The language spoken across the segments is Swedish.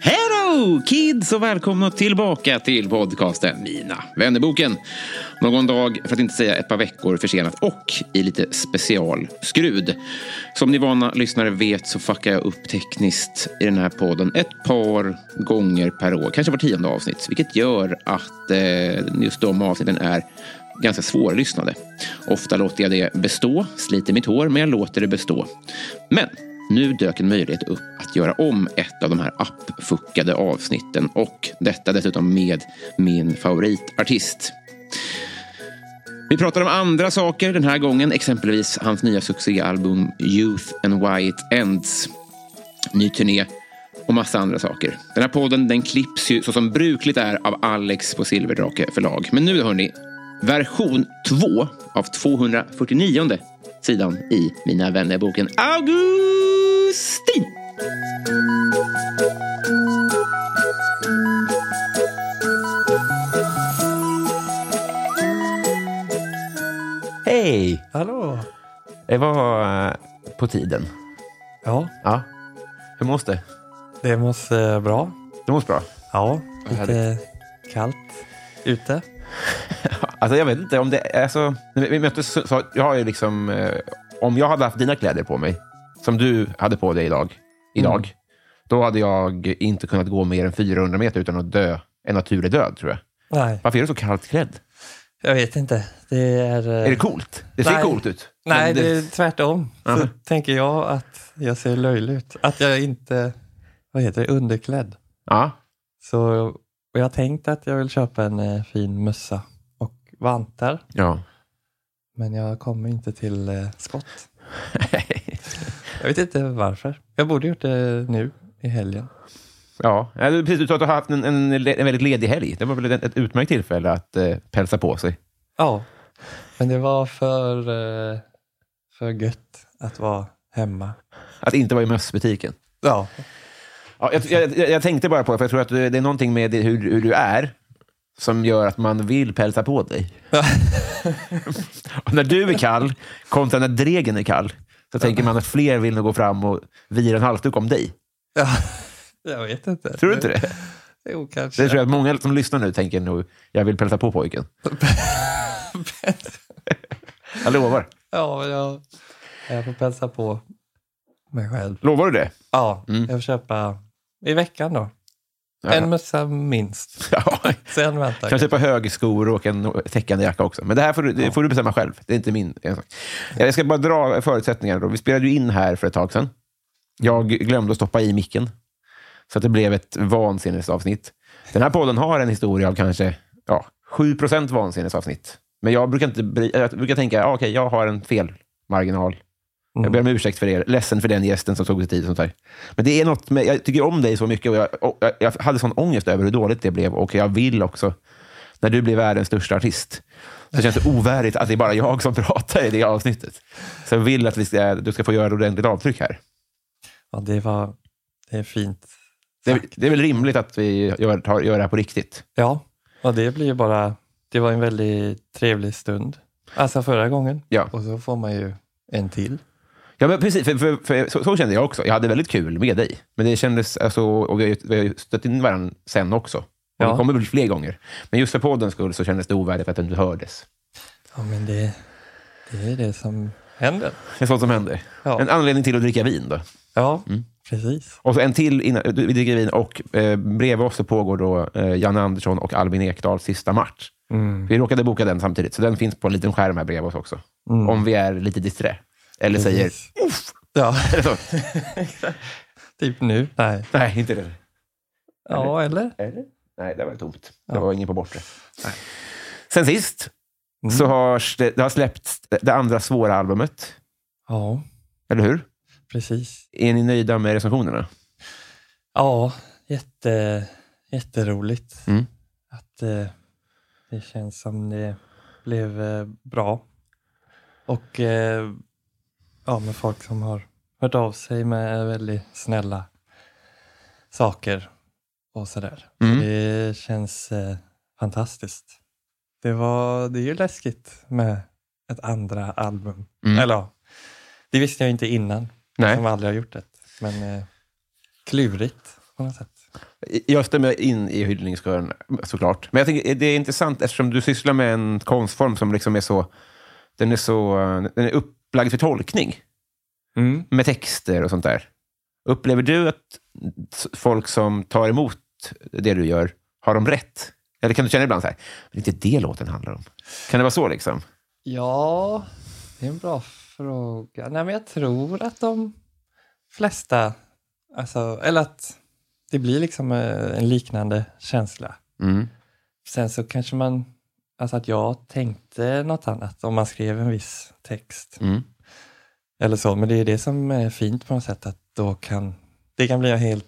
Hello kids och välkomna tillbaka till podcasten Mina vännerboken. Någon dag, för att inte säga ett par veckor försenat och i lite specialskrud. Som ni vana lyssnare vet så fuckar jag upp tekniskt i den här podden ett par gånger per år, kanske var tionde avsnitt. Vilket gör att eh, just de avsnitten är ganska svårlyssnade. Ofta låter jag det bestå, sliter mitt hår, men jag låter det bestå. Men nu dök en möjlighet upp att göra om ett av de här appfuckade avsnitten och detta dessutom med min favoritartist. Vi pratar om andra saker den här gången, exempelvis hans nya succéalbum Youth and White Ends, ny turné och massa andra saker. Den här podden den klipps ju så som brukligt är av Alex på Silverdrake förlag. Men nu hörni, version 2 av 249 sidan i Mina vännerboken Augustin. Hej! Hallå! Det var eh, på tiden. Ja, Ja. Hur mås det? det måste eh, bra. Det mås bra. Ja, lite kallt ute. Alltså jag vet inte om det... Alltså, vi möttes så, jag har liksom... Eh, om jag hade haft dina kläder på mig, som du hade på dig idag, idag då hade jag inte kunnat gå mer än 400 meter utan att dö en naturlig död, tror jag. Nej, Varför är du så kallt klädd? jag vet inte. Det är... eh, Är det coolt? Det ser Nej. coolt ut. Nej, Men det är tvärtom. Så Aha. tänker jag att jag ser löjlig ut. Att jag inte, vad heter det, underklädd. Ja. Så och jag har tänkt att jag vill köpa en eh, fin mössa vantar. ja. Men jag kommer inte till eh, skott. Jag vet inte varför. Jag borde gjort det nu i helgen. ja. Du- Precis, du sa att du har haft en, en, en väldigt ledig helg. Det var väl ett, utmärkt tillfälle att eh, pälsa på sig. Ja, men det var för, eh, för gött att vara hemma. Att inte vara i mössbutiken. Ja, Ja, jag, jag, jag, tänkte bara på för jag tror att det är någonting med hur, hur du är som gör att man vill pälsa på dig. och när du är kall kontra när dregen är kall så tänker man att fler vill nog gå fram och vira en halsduk om dig. ja, jag vet inte. Tror du inte det? Jo, kanske. Det tror jag att många som lyssnar nu tänker nog, jag vill pälsa på pojken. jag lovar. Ja, jag, jag får pälsa på mig själv. Lovar du det? Ja, Mm. jag får köpa i veckan då. Ja. En mössa minst. Ja. Sen väntar Kan jag. köpa högskor och en täckande jacka också. Men det här får du, det får du bestämma själv. Det är inte min ensak. Jag ska bara dra förutsättningarna. Då. Vi spelade ju in här för ett tag sedan. Jag glömde att stoppa i micken. Så att det blev ett vansinnesavsnitt. Den här podden har en historia av kanske ja, 7% vansinnesavsnitt. Men jag brukar, inte, jag brukar tänka, ja, okej, jag har en felmarginal. Jag ber om ursäkt för er. Ledsen för den gästen som tog sig tid. Och sånt där. Men det är något med, jag tycker om dig så mycket och jag, och jag, hade sån ångest över hur dåligt det blev och jag vill också, när du blir världens största artist, så känns det ovärdigt att det är bara jag som pratar i det avsnittet. Så jag vill att vi ska, du ska få göra ett ordentligt avtryck här. Ja, det var det är fint. Det det är väl rimligt att vi gör, tar, gör det här på riktigt? Ja, och det blir ju bara, det var en väldigt trevlig stund. Alltså förra gången. Ja. Och så får man ju en till. Ja, men precis. För, för, för, så, så kände jag också. Jag hade väldigt kul med dig. Men det kändes, alltså, och vi har ju- stött in varandra sen också. Och Ja. Det kommer väl fler gånger. Men just för poddens skull så kändes det ovärdigt att det inte hördes. Ja, men det, det är det som händer. Det är sånt som händer. Ja, En anledning till att dricka vin då. ja Mm. precis. Och så en till innan vi dricker vin och eh, bredvid oss så pågår då eh, Janne Andersson och Albin Ekdals sista match. Mm. Vi råkade boka den samtidigt, så den finns på en liten skärm här bredvid oss också. Mm. Om vi är lite disträ. Eller säger Precis. Ja, typ nu. Nej. Nej, inte det. Ja, eller? Eller? Nej, det var tomt. Det Ja. var ingen på bortre. Sen sist Mm. så har det, det har släppts det andra svåra albumet. Ja, Eller hur? precis. Är ni nöjda med recensionerna? Ja, jätte, jätteroligt. Mm. Att eh, det känns som det blev eh, bra. Och eh, ja, med folk som har hört av sig med väldigt snälla saker och sådär. Mm. Det känns eh, fantastiskt. Det, var, det är ju läskigt med ett andra album. Mm. Eller ja, det visste jag inte innan, Nej. som aldrig har gjort det. Men eh, klurigt på något sätt. Jag stämmer in i hyllningskören såklart. Men jag tycker det är intressant eftersom du sysslar med en konstform som liksom är så... Den är så den är upplagd för tolkning med texter och sånt där. Upplever du att folk som tar emot det du gör, har de rätt? Eller kan du känna ibland så här, det är inte det låten handlar om? Kan det vara så liksom? Ja, det är en bra fråga. Nej, men jag tror att de flesta, alltså, eller att det blir liksom eh, en liknande känsla. Mm. Sen så kanske man, alltså att jag tänkte något annat om man skrev en viss text. Mm. Eller så, men det är det som är fint på något sätt, att då kan det kan bli något helt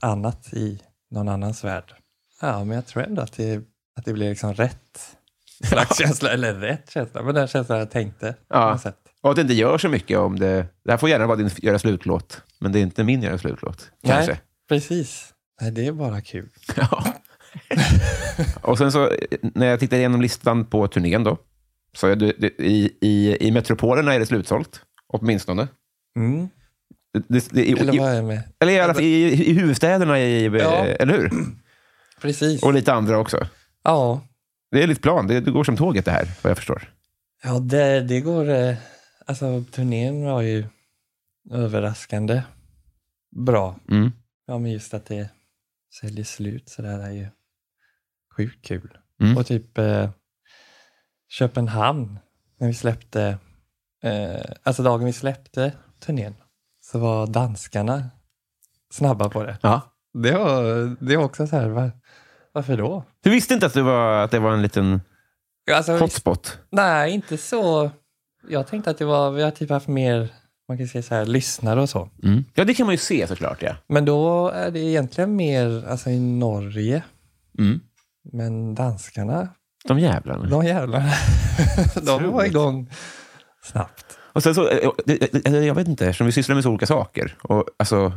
annat i någon annans värld. Ja, men jag tror ändå att det, att det blir liksom rätt slags känsla, eller rätt känsla, men den känslan jag tänkte. På Ja. något sätt. Och att det inte gör så mycket om det... Det här får gärna vara din göra slutlåt, men det är inte min göra slutlåt. Kanske. Nej, precis. Nej, det är bara kul. Ja. och sen så, när jag tittar igenom listan på turnén då, så är det, det, i, i, i metropolerna är det slutsålt, åtminstone. Mm. Det, det, det, i, Eller vad är med? eller i, alla fall i, i huvudstäderna, i, Ja. eller hur? Precis. Och lite andra också. Ja, Det är lite plan, det, det går som tåget det här, vad jag förstår. ja det, det går... eh, Alltså turnén var ju överraskande bra. Mm. Ja, men just att det säljer slut så där är ju sjukt kul. Mm. Och typ eh, Köpenhamn, när vi släppte, eh, alltså dagen vi släppte turnén, så var danskarna snabba på det. Ja. Det var, det var också så här, var, varför då? Du visste inte att, du var, att det var en liten Alltså, hotspot? nej, inte så. Jag tänkte att det var, vi har typ haft mer, man kan säga så här, lyssnare och så. Mm. Ja, det kan man ju se såklart. Ja. Men då är det egentligen mer alltså, i Norge. Mm. Men danskarna, De jävlarna. de jävlarna, de var igång snabbt. Och sen så, eh, det- det- jag vet inte, eftersom vi sysslar med så olika saker. Och, alltså,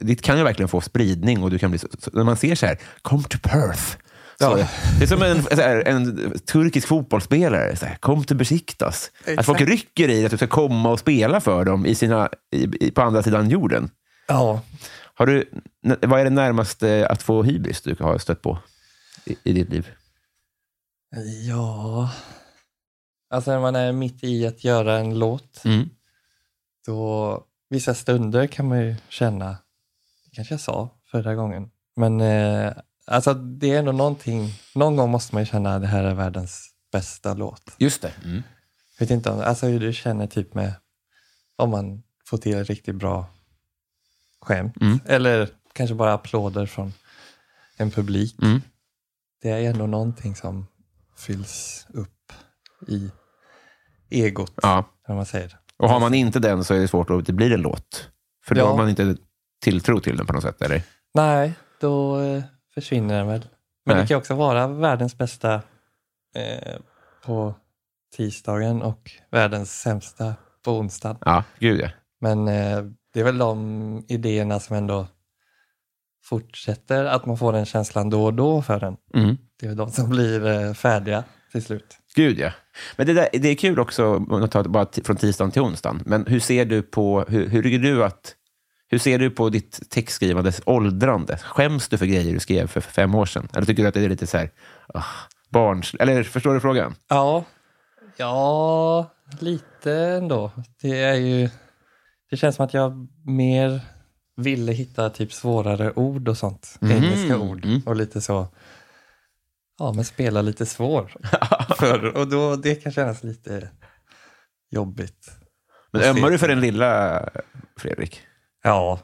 det kan ju verkligen få spridning och du kan bli så, när man ser så här, kom to Perth. Ja. Det är som en, här, en turkisk fotbollsspelare, här, kom till Besiktas. Att Exakt. folk rycker i att du ska komma och spela för dem i sina, i, i, på andra sidan jorden. Ja, Har du, vad är det närmaste att få hybris du har stött på i, i ditt liv? ja. Alltså när man är mitt i att göra en låt, Mm. då vissa stunder kan man ju känna, det kanske jag sa förra gången, men eh, alltså det är ändå någonting, någon gång måste man ju känna att det här är världens bästa låt. Just det. Mm. Jag vet inte om, alltså hur du känner typ med om man får till ett riktigt bra skämt Mm. eller kanske bara applåder från en publik. Mm. Det är ändå någonting som fylls upp i egot, Ja. när man säger. Och har man inte den så är det svårt att det blir en låt. För då Ja. har man inte tilltro till den på något sätt, eller? Nej, då eh, försvinner den väl. Men Nej. det kan också vara världens bästa eh, på tisdagen och världens sämsta på onsdagen. Ja, gud ja. Men eh, det är väl de idéerna som ändå fortsätter, att man får den känslan då och då för den. Mm. Det är de som blir eh, färdiga till slut. Gud ja. Men det, där, det är kul också, om tar bara från tisdagen till onsdagen. Men hur ser du på, hur, hur du att, hur ser du på ditt textskrivandes åldrande? Skäms du för grejer du skrev för fem år sedan? Eller tycker du att det är lite så här, ah, barns... Eller förstår du frågan? Ja, ja, lite ändå. Det är ju, det känns som att jag mer ville hitta typ svårare ord och sånt. Mhm, Engelska ord mm. och lite så. ja, men spela lite svår. för, och då, det kan kännas lite jobbigt. Men ömmar du för den lilla Fredrik? Ja,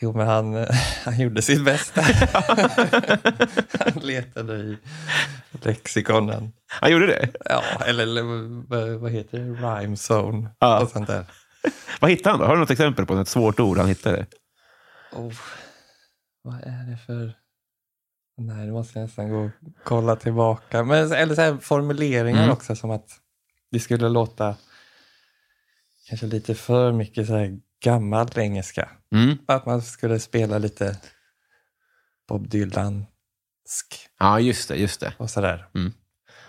jo men han, han gjorde sitt bästa. han letade i lexikonen. Han gjorde det? Ja, eller, eller vad, heter det? Rhyme zone Ja. och sånt där. Vad hittade han då? Har du något exempel på ett svårt ord han hittade? Oh, vad är det för... Nej, nu måste jag nästan gå och kolla tillbaka. Men, eller så här formuleringar Mm. också som att det skulle låta kanske lite för mycket så här gammal engelska. Mm. Att man skulle spela lite Bob Dylansk Ja, just det. Just det. och sådär. Mm.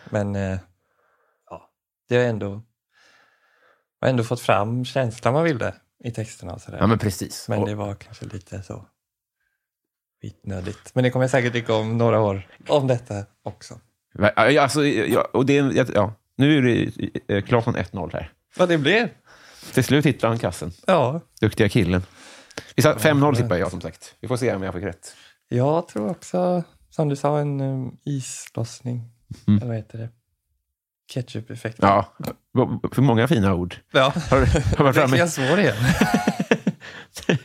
Men eh, ja, det har ändå, har ändå fått fram känslan man ville i texterna och sådär. Ja, men precis. Men Och- det var kanske lite så skitnödigt. Men det kommer jag säkert tycka om några år om detta också. Ja, ja, Alltså, ja, och det, ja, nu är det eh, klart från 1-0 här. Vad det blev? Till slut hittar han kassen. Ja, Duktiga killen. Vi sa 5-0 tippar jag som sagt. Vi får se om jag fick rätt. jag tror också, som du sa, en um, islossning. Mm. Eller vad heter det? Ketchup-effekt. Ja, för många fina ord. ja. Har har varit framme? jag svår igen.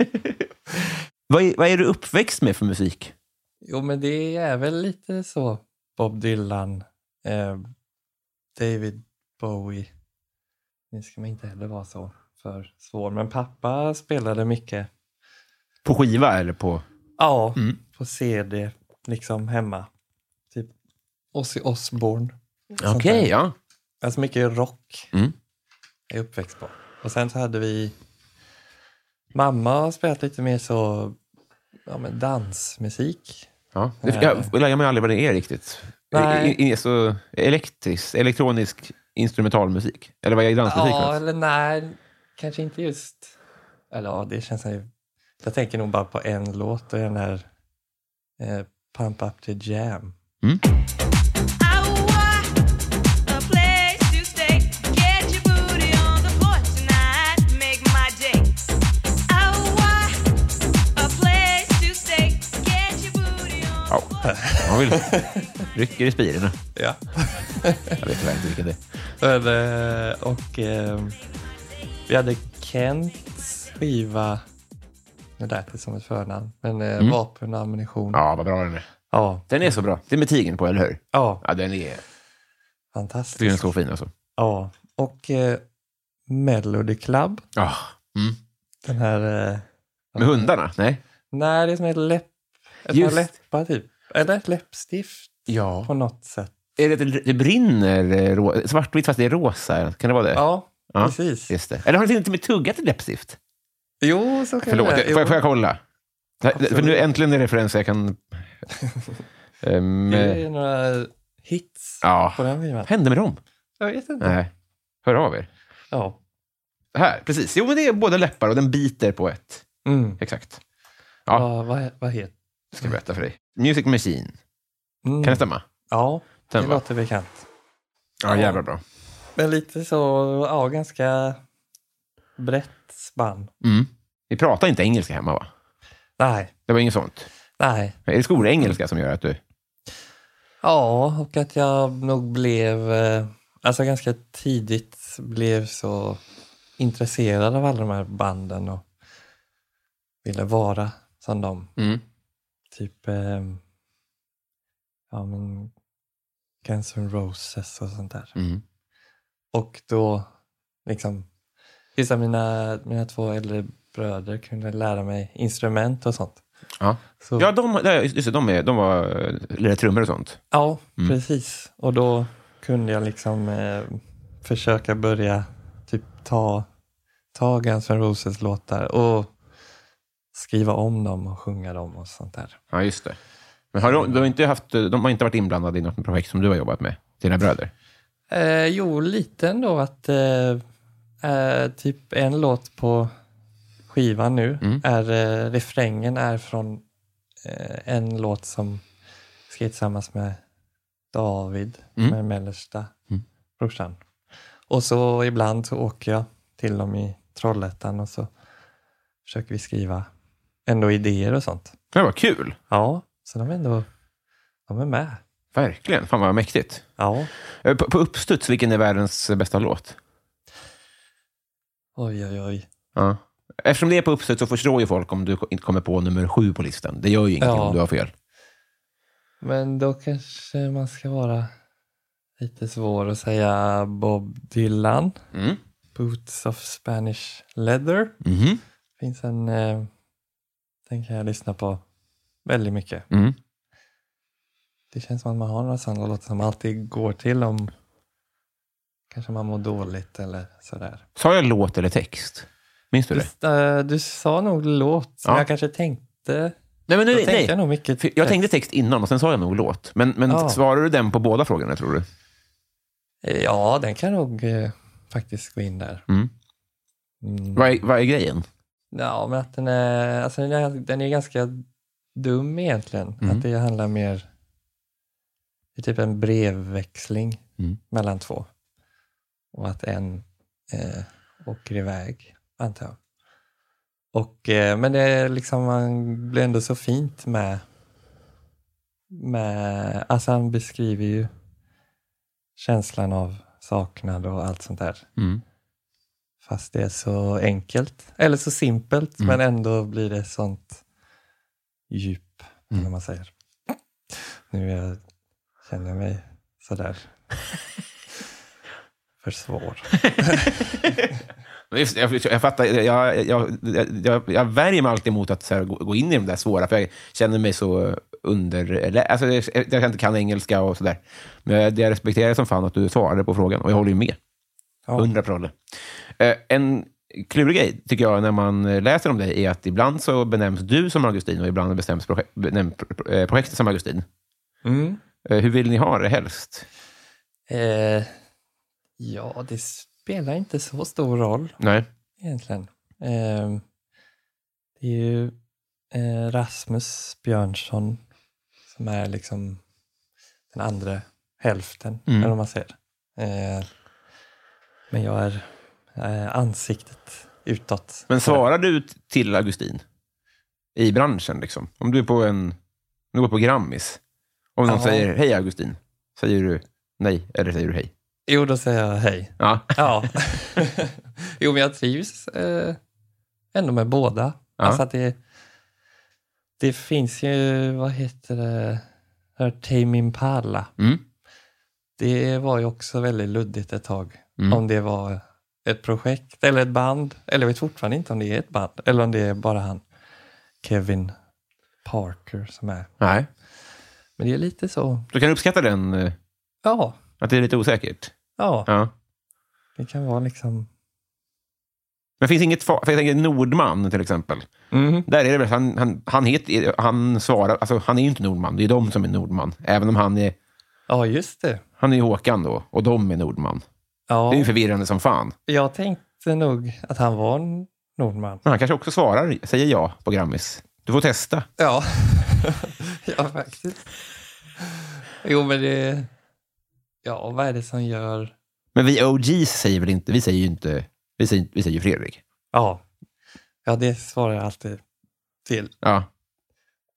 vad, är, vad är du uppväxt med för musik? Jo, men det är väl lite så. Bob Dylan, eh, David Bowie. Det ska man inte heller vara så för svår. Men pappa spelade mycket. På skiva eller på... Ja, Mm. på CD, liksom hemma. Typ Ozzy Osbourne. Okej, där. ja. Alltså mycket rock Mm. är jag uppväxt på. Och sen så hade vi... Mamma har spelat lite mer så ja, men dansmusik. ja. Det- Jag lär mig aldrig vad det är riktigt. Nej. I, i, så elektrisk, elektronisk instrumentalmusik? Eller vad är dansmusik? Ja, Ja, eller nej, kanske inte just... Eller ja, det känns som... Jag tänker nog bara på en låt och den här eh, Pump Up the Jam. Mm. Man vill, rycker i spirorna. Ja. Jag vet tyvärr inte vilken det är. Men, eh, och eh, vi hade Kents skiva, nu lät det som ett förnamn, men eh, Mm. Vapen och ammunition. Ja, vad bra den är. Ja, Den är så bra. Det är med tigern på, eller hur? ja, Ja, den är, den är så fin alltså. Ja, och eh, Melody Club, Ja. Mm. den här... Eh, Med hundarna? Nej? nej, det är som ett läpp, ett par läppar typ. Eller ett läppstift Ja. på något sätt. Är det, att det brinner eh, svartvitt fast det är rosa? Kan det vara det? Ja, Ja. precis. Just det. Eller har det inte med tuggat ett läppstift? Jo, så kan Förlåt, det får jag, får jag kolla? Det- Absolut. För nu äntligen är det referenser jag kan... Ehm, Det är några hits ja. på den Vad skivan. hände med dem? Jag vet inte. Nej. Hör av er. Ja. Här, precis. Jo, men det är båda läppar och den biter på ett. Mm. Exakt. Ja. Vad, vad, vad heter Ska jag berätta för dig. Music Machine. mm. Kan det stämma? Ja, det Stämmer. låter bekant. Ja, jävla bra. Men lite så, ja, ganska brett spann. Mm. Vi pratar inte engelska hemma, va? Nej, Det var inget sånt? nej. Är det skolengelska som gör att du... Ja, och att jag nog blev, eh, alltså ganska tidigt blev så intresserad av alla de här banden och ville vara som dem. Mm. Typ, eh, ja men Guns N' Roses och sånt där. Mm. Och då, liksom, att mina, mina två äldre bröder kunde lära mig instrument och sånt. Ja. Så, Ja, de, just det, de, är, de var eh, lirade trummor och sånt. ja Mm. precis. Och då kunde jag liksom eh, försöka börja typ ta, ta Guns N' Roses låtar och skriva om dem och sjunga dem och sånt där. Ja, just det. Men har de, de, har inte haft, de har inte varit inblandade i något projekt som du har jobbat med? Dina bröder? Eh, jo, lite ändå att eh, eh, typ en låt på skivan nu Mm. är eh, refrängen är från eh, en låt som skrev tillsammans med David, Mm. med mellersta Mm. brorsan. Och så ibland så åker jag till dem i Trollhättan och så försöker vi skriva ändå idéer och sånt. Det var kul. Ja, så de är ändå de är med. Verkligen. Fan vad mäktigt. Ja. Eh, På, på uppstuds, vilken är världens bästa låt? Oj, oj, oj. Ja. Eftersom det är på uppstuds så förstår ju folk om du inte kommer på nummer sju på listan. Det gör ju ingenting Ja. om du har fel. Men då kanske man ska vara lite svår att säga Bob Dylan. Mm. Boots of Spanish Leather. Mhm. finns en... Den kan jag lyssna på väldigt mycket. Mm. Det känns som att man har några sådana låtar som alltid går till om kanske man mår dåligt eller sådär. Sa jag låt eller text? Minns du Du, det? du sa nog låt, Ja. men jag kanske tänkte... Nej, men Då nej, jag nog mycket... Jag tänkte text innan och sen sa jag nog låt. Men, men Ja. svarar du den på båda frågorna, tror du? Ja, den kan nog eh, faktiskt gå in där. Mm. Mm. Vad, är, vad är grejen? Ja, men att den är, alltså den är, den är ganska dum egentligen. Mm. Att det handlar mer... Det är typ en brevväxling Mm. mellan två. Och att en eh, åker iväg, antar jag. Och, eh, men det är liksom, man blir ändå så fint med, med... Alltså han beskriver ju känslan av saknad och allt sånt där. Mm. Fast det är så enkelt, eller så simpelt, Mm. men ändå blir det sånt djup, Mm. vad man säger. Nu jag, känner jag mig sådär för svår. Jag, jag fattar, jag, jag, jag, jag värjer mig alltid emot att här, gå, in i de där svåra, för jag känner mig så under... Alltså, jag, jag inte kan engelska och sådär. Men jag, jag respekterar som fan att du svarade på frågan, och jag håller ju med. Ja. Hundra prolle. Eh, en klurig grej, tycker jag, när man eh, läser om dig, är att ibland så benämns du som Augustin och ibland bestäms projek benämns eh, projektet som Augustin. Mm. Hur vill ni ha det helst? Eh, ja, det spelar inte så stor roll Nej. egentligen. Eh, det är ju eh, Rasmus Björnsson som är liksom den andra hälften, Mm. eller vad man säger. Men jag är eh, ansiktet utåt. Men svarar du till Augustin? I branschen, liksom? Om du är på en... Om du går på Grammis. Om någon Ja. säger hej Augustin, säger du nej eller säger du hej? Jo, då säger jag hej. Ja. Ja. jo, men jag trivs eh, ändå med båda. Ja. Alltså att det, det finns ju, vad heter det, Tame Impala. Mm. Det var ju också väldigt luddigt ett tag. Mm. Om det var ett projekt eller ett band. Eller jag vet fortfarande inte om det är ett band. Eller om det är bara han Kevin Parker som är. Nej. Men det är lite så. Du kan uppskatta den, eh, Ja, att det är lite osäkert? ja Ja. det kan vara liksom. Men finns inget... För jag tänker Nordman till exempel. Mm. Där är det väl, han, han, han, heter, han svarar, alltså han är ju inte Nordman, det är de som är Nordman. Även om han är, Ja, just det. han är Håkan då, och de är Nordman. Ja, Det är ju förvirrande som fan. jag tänkte nog att han var en Nordman. Men han kanske också svarar, säger ja på Grammis. Du får testa. Ja, ja faktiskt. Jo, men det... Ja, vad är det som gör... Men vi OGs säger väl inte, vi säger ju inte, vi säger, vi säger Fredrik. Ja, ja det svarar jag alltid till. Ja,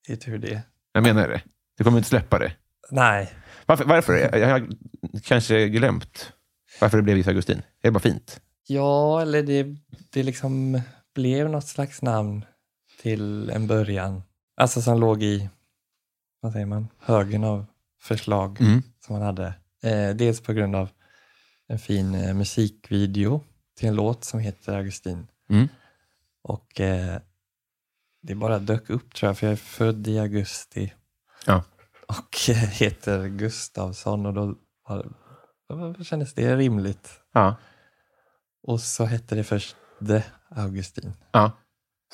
Det är tur det. jag menar det. Du kommer inte släppa det. Nej, Varför? varför? Jag har kanske glömt varför det blev Is Augustin. Det är bara fint. ja, eller det, det liksom blev något slags namn till en början. Alltså som låg i, vad säger man, högen av förslag Mm. som man hade. Eh, dels på grund av en fin eh, musikvideo till en låt som heter Augustin. Mm. Och eh, det bara dök upp tror jag, för jag är född i augusti Ja. och eh, heter Gustavsson och då kändes det rimligt. Ja. Och så hette det först The Augustin. ja.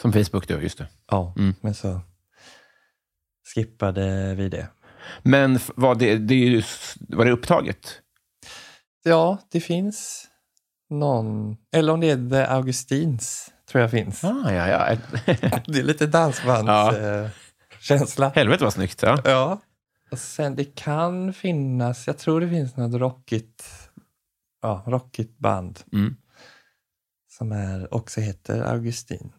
Som Facebook då, just det. Ja, Mm. men så skippade vi det. Men var det, det är ju, s- var det upptaget? Ja, det finns någon, eller om det är The Augustins, tror jag finns. Ah, ja, ja. Det är lite dansbands Ja. eh. Helvete vad snyggt. Ja. Ja. Och sen det kan finnas, jag tror det finns något rockigt, ja, rockigt band Mm. som är, också heter Augustin.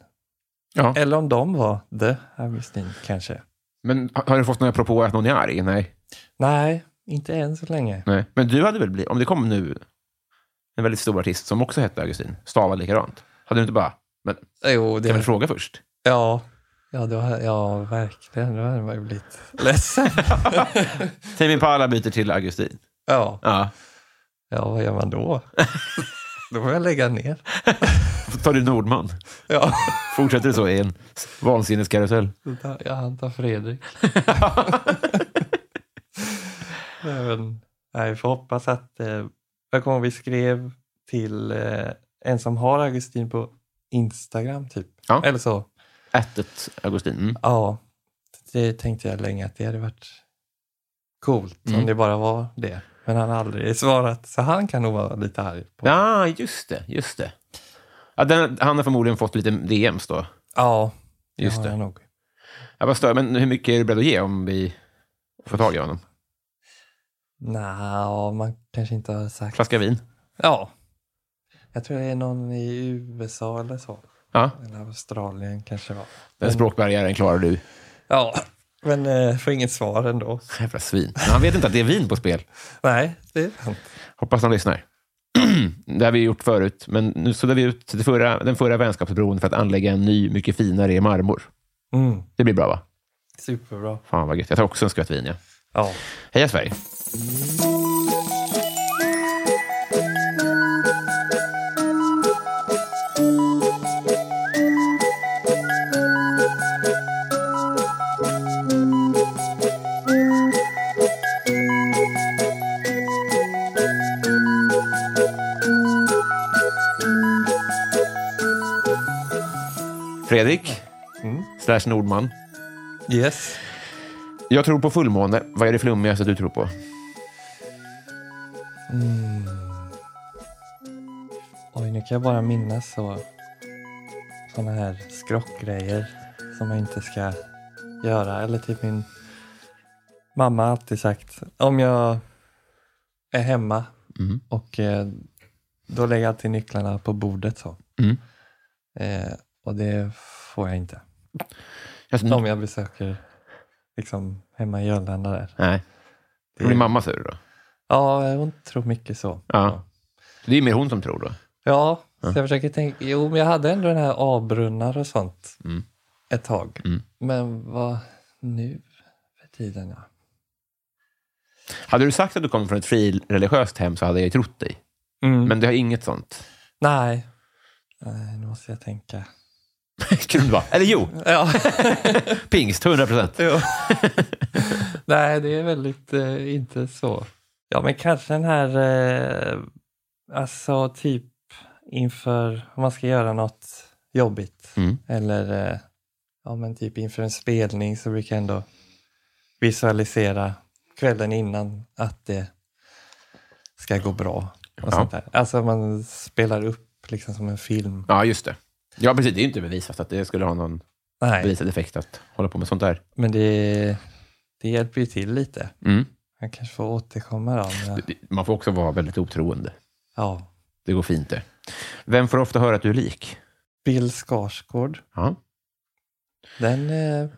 ja. Eller om de var The Augustin kanske. Men har du fått några propåer att någon är arg? Nej. Nej, inte än så länge. Nej. Men du hade väl blivit, om det kom nu en väldigt stor artist som också hette Augustin, stavad likadant, hade du inte bara, men Jo, kan jag väl fråga först? Ja, ja, då, ja verkligen. Då hade man ju blivit ledsen. Tame Impala byter till Augustin. ja. Ja. ja, vad gör man då? då får jag lägga ner. Tar du Nordman. Ja, Fortsätter det så i en vansinneskarusell. då tar- jag antar Fredrik. Men, nej, vi får hoppas att... Eh, jag kommer vi skrev till eh, en som har Augustin på Instagram typ. Ja. Eller så. Ättet Augustin. Mm. Ja, det tänkte jag länge att det hade varit coolt Mm. om det bara var det. Men han har aldrig svarat, så han kan nog vara lite arg. På. Ja, just det. Just det. Ja, den, han har förmodligen fått lite DMs då. Ja, Just har det. jag nog. Ja, vad stör, men hur mycket är du beredd att ge om vi får tag i honom? Nja, man kanske inte har sagt. Flaska vin? Ja. Jag tror det är någon i USA eller så. Ja, Eller Australien kanske var. den språkbarriären klarar du. Ja, men eh, får inget svar ändå. Jävla svin. Men han vet inte att det är vin på spel. Nej, det är sant. Hoppas han lyssnar. det har vi gjort förut, men nu suddar vi ut det förra, den förra vänskapsbron för att anlägga en ny, mycket finare i marmor. Mm, Det blir bra, va? superbra. Fan vad gött. Jag tar också en skvätt vin, ja. Ja. Heja Sverige! Fredrik, Mm. slash Nordman. Yes. Jag tror på fullmåne. Vad är det flummigaste du tror på? Mm. Oj, nu kan jag bara minnas så såna här skrockgrejer som man inte ska göra. Eller typ min mamma har alltid sagt om jag är hemma Mm. och eh, då lägger jag alltid nycklarna på bordet så. Mm. Eh, och det får jag inte. Alltså, Om jag besöker liksom hemma i Jörlanda där. Nej. Det- Din mamma du då? Ja, hon tror mycket så. Ja. Det är mer hon som tror då? Ja, Ja. så jag försöker tänka. Jo, men jag hade ändå den här avbrunnar och sånt Mm. ett tag. Mm. Men vad nu för tiden? Ja. Hade du sagt att du kom från ett frireligiöst hem så hade jag trott dig. Men, Men det har inget sånt. nej. nej, nu måste jag tänka. Kunde det vara. Eller jo, Ja. pingst, 100 procent. jo. nej, det är väldigt eh, inte så. Ja, men kanske den här, eh, alltså typ inför, om man ska göra något jobbigt. Mm. Eller eh, ja, men typ inför en spelning så brukar jag ändå visualisera kvällen innan att det ska gå bra. Och Ja. sånt där. Alltså man spelar upp liksom som en film. Ja, just det. Ja, precis. Det är ju inte bevisat att det skulle ha någon Nej, bevisad effekt att hålla på med sånt där. men det, det hjälper ju till lite. Mm. Jag kanske får återkomma då. Men, Man får också vara väldigt otroende. ja. Det går fint det. Vem får ofta höra att du är lik? Bill Skarsgård, Ja. den eh,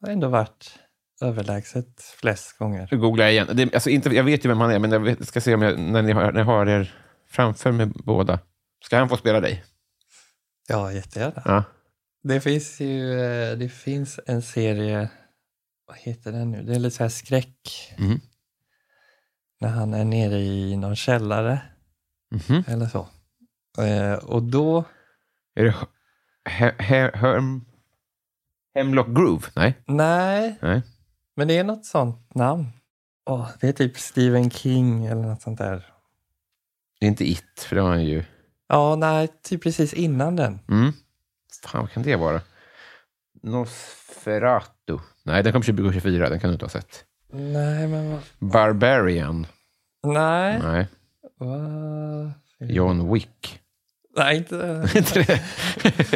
har ändå varit överlägset flest gånger. Nu googlar jag igen. Det, alltså inte, jag vet ju vem han är, men jag vet, ska se om jag, när, ni har, när jag har er framför mig båda. Ska han få spela dig? Ja, jättegärna. Ja. Det finns ju eh, det finns en serie, vad heter den nu? Det är lite så här skräck. Mhm. När han är nere i någon källare Mhm. eller så. Eh, och då, Är det he, he, hem, Hemlock Groove? Nej. nej, Nej. men det är något sånt namn. Åh, det är typ Stephen King eller något sånt där. Det är inte It, för det har han ju... Ja, nej, typ precis innan den. Mm. Fan, vad kan det vara? Nosferatu. Nej, den kom 2024. Den kan du inte ha sett. Nej, men vad... Barbarian. Nej. Nej. Vad... John Wick. Nej, inte... Det?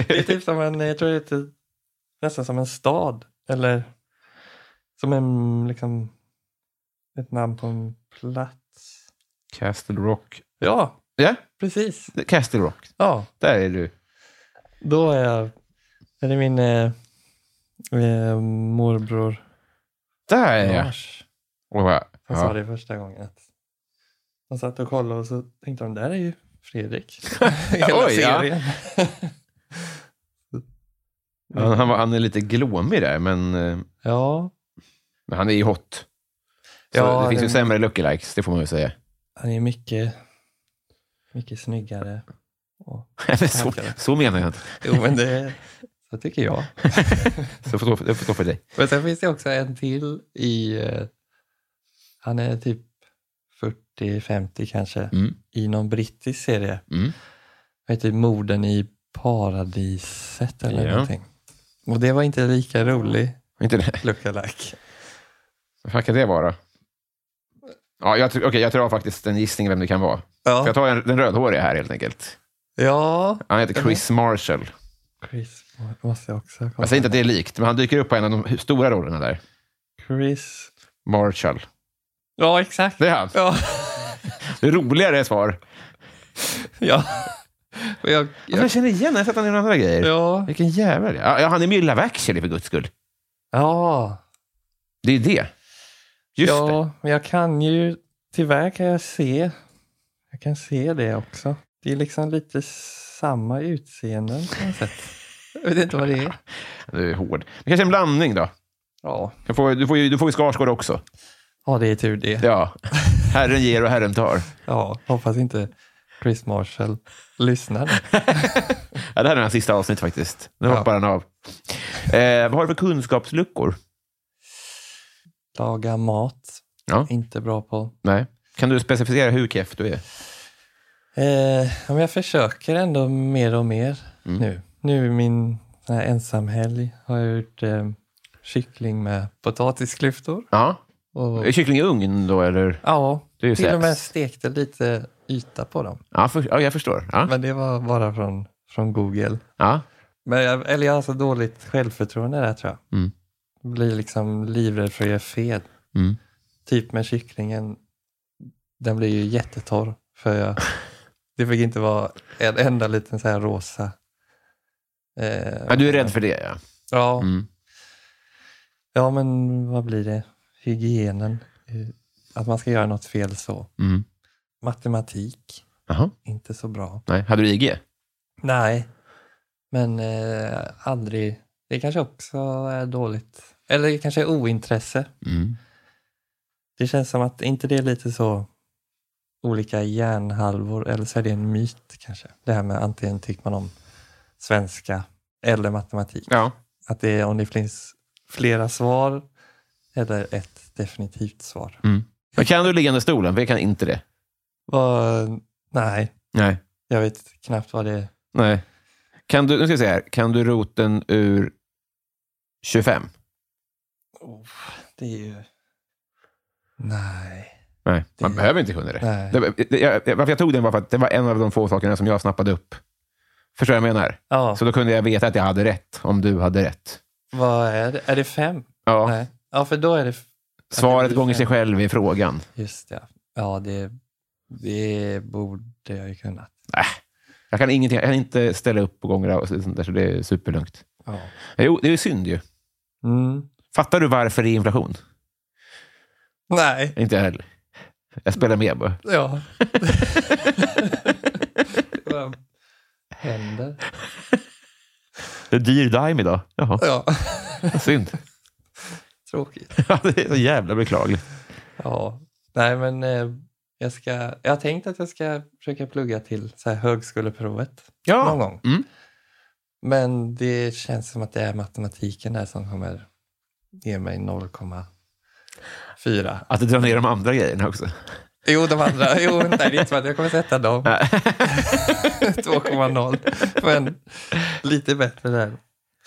Det är typ som en, jag tror det är typ, nästan som en stad. Eller som en, liksom, ett namn på en plats. Castle Rock. Ja, Ja, precis. Castle Rock. Ja, Där är du. då är jag, är det min eh, eh, morbror Där är jag. Lars Och Jag Ja. sa det första gången. Att de satt och kollade och så tänkte de, där är ju Fredrik. Hela Oj, ja. serien. Han, han, var, han är lite glåmig där, men, eh, ja, men han är ju hot. Så Ja, det finns ju det- sämre lookalikes, det får man ju säga. han är mycket, mycket snyggare. Och, så, så menar jag inte. jo, men det så tycker jag. Så får det får stå för dig. Men sen finns det också en till i... Eh, han är typ 40-50 kanske, Mm. i någon brittisk serie. Mm. Vad heter Morden i paradiset eller Ja. någonting. Och det var inte lika rolig Inte det? lookalike. Vad fan kan det vara? Ja, jag, tror- okej, jag tror faktiskt en gissning vem det kan vara. För jag Ja, tar en, den rödhåriga här helt enkelt. ja. Han heter Chris Marshall. Chris måste jag också komma Jag säger inte att det är likt, men han dyker upp på en av de stora rollerna där. Chris. Marshall. Ja, exakt. Det är han. Ja. Det är roligare svar. ja. Jag, Jag, jag, känner igen jag har sett honom i andra grejer. ja. Vilken jävel. Ja, ja, han är med i Love actually för guds skull. Ja. Det är det. Just det. ja, men jag kan ju, tyvärr kan jag se, jag kan se det också. Det är liksom lite samma utseenden på något sätt. Jag vet inte vad det är. Du är hård. Det kanske är en blandning då. Ja, Du får, du får, ju- du får ju Skarsgård också. ja det är tur det. Ja. Herren ger och Herren tar. Ja, hoppas inte Chris Marshall lyssnar. Ja, det här är hans sista avsnitt faktiskt. Nu Ja. hoppar han av. Eh, vad har du för kunskapsluckor? Laga mat, Ja. inte bra på. Nej. Kan du specificera hur keff du är? Eh, jag försöker ändå mer och mer Mm. nu. Nu i min ensamhelg har jag gjort eh, kyckling med potatisklyftor. Ja. Och, Är kyckling i ugn då, eller? ja, Det är till och sex. med stekte lite yta på dem. Ja, för, ja jag förstår. Ja. Men det var bara från, från Google. Ja. Men jag, eller jag har så dåligt självförtroende där tror jag. Mm. Blir liksom livrädd för att göra fel. Mm. Typ med kycklingen. Den blir ju jättetorr. För jag, det fick inte vara en enda liten så här rosa. Eh, ja. Du är rädd för det, ja. Ja, Mm. ja, men vad blir det? Hygienen. Att man ska göra något fel så. Mm. Matematik, Jaha. inte så bra. Nej. Hade du IG? Nej, men eh, aldrig. Det kanske också är dåligt. Eller kanske ointresse. Mm. Det känns som att inte det är lite så olika hjärnhalvor eller så är det en myt kanske. Det här med antingen tycker man om svenska eller matematik. Ja. Att det är om det finns flera svar eller ett definitivt svar. Mm. Men kan du liggande stolen? Jag kan inte det. Vad- nej, Nej. jag vet knappt vad det är. Nej. Kan du, nu ska vi se här. Kan du roten ur 25? Oh, det är ju... Nej. Nej, man Det- behöver inte kunna det. Nej. det, det jag, varför jag tog den var för att det var en av de få sakerna som jag snappade upp. Förstår du vad jag menar? Ja, Så då kunde jag veta att jag hade rätt, om du hade rätt. vad är det? Är det fem? Ja. Nej. Ja, för då är det... Svaret gånger sig själv i frågan. Just det. Ja, det, det borde jag ju kunnat. Jag kan, ingenting, jag kan inte ställa upp på gånger och sånt där, så det är superlugnt. Ja. Jo, det är synd ju. Mm. Fattar du varför det är inflation? Nej. Inte jag heller. Jag spelar med bara. Ja. Vad händer? Det är dyr Dime idag. Jaha, Ja. synd. Tråkigt. Ja, det är så jävla beklagligt. Ja. Nej, men eh, jag, ska, jag har tänkt att jag ska försöka plugga till så här högskoleprovet någon gång. Mm. Men det känns som att det är matematiken där som kommer ge mig 0,4. Att du drar ner de andra grejerna också. Jo, de andra. Jo, nej, det är inte så att jag kommer sätta dem. 2,0. Men lite bättre där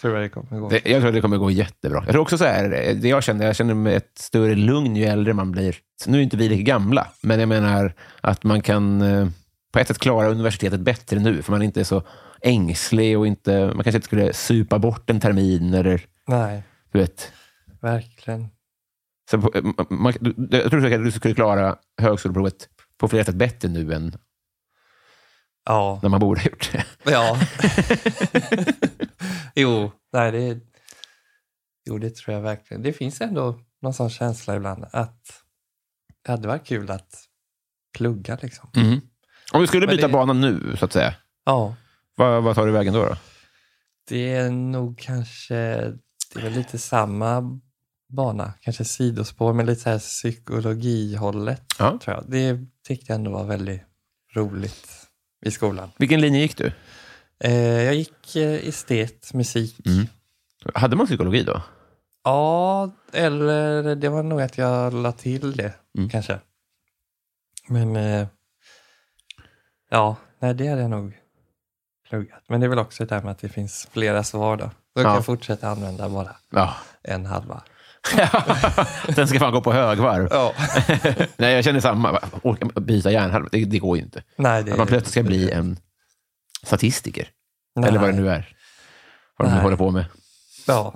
tror jag det kommer gå. Det, jag tror det kommer gå jättebra. Jag tror också så här, det jag känner, jag känner ett större lugn ju äldre man blir. Så nu är inte vi lika gamla, men jag menar att man kan eh, på ett sätt klara universitetet bättre nu, för man inte är så ängslig och inte, man kanske inte skulle supa bort en termin eller Nej, du vet. Verkligen. Så på, man, jag tror säkert att du skulle klara högskoleprovet på flera sätt bättre nu än Ja. när man borde ha gjort det. Ja. jo, nej, det, jo, det tror jag verkligen. Det finns ändå någon sån känsla ibland att det hade varit kul att plugga liksom. Mhm. Om du skulle Men byta det- bana nu, så att säga, Ja, vad, vad tar du vägen då? då? det är nog kanske, det är väl lite samma bana, kanske sidospår, men lite så här psykologihållet. Ja. Tror jag. Det tyckte jag ändå var väldigt roligt i skolan. Vilken linje gick du? Eh, jag gick eh, estet, musik. Mm. Hade man psykologi då? Ja, eller det var nog att jag la till det Mm. kanske. Men eh, ja, nej, det hade jag nog pluggat. Men det är väl också det där med att det finns flera svar då. Då kan Ja. jag fortsätta använda bara Ja. en halva. Den ska fan gå på högvarv. Ja. Nej, jag känner samma. Orka byta hjärnhalva, det, det går ju inte. nej, det Att man plötsligt ska bli en statistiker. nej. Eller vad det nu är. Vad de nu håller på med. Ja,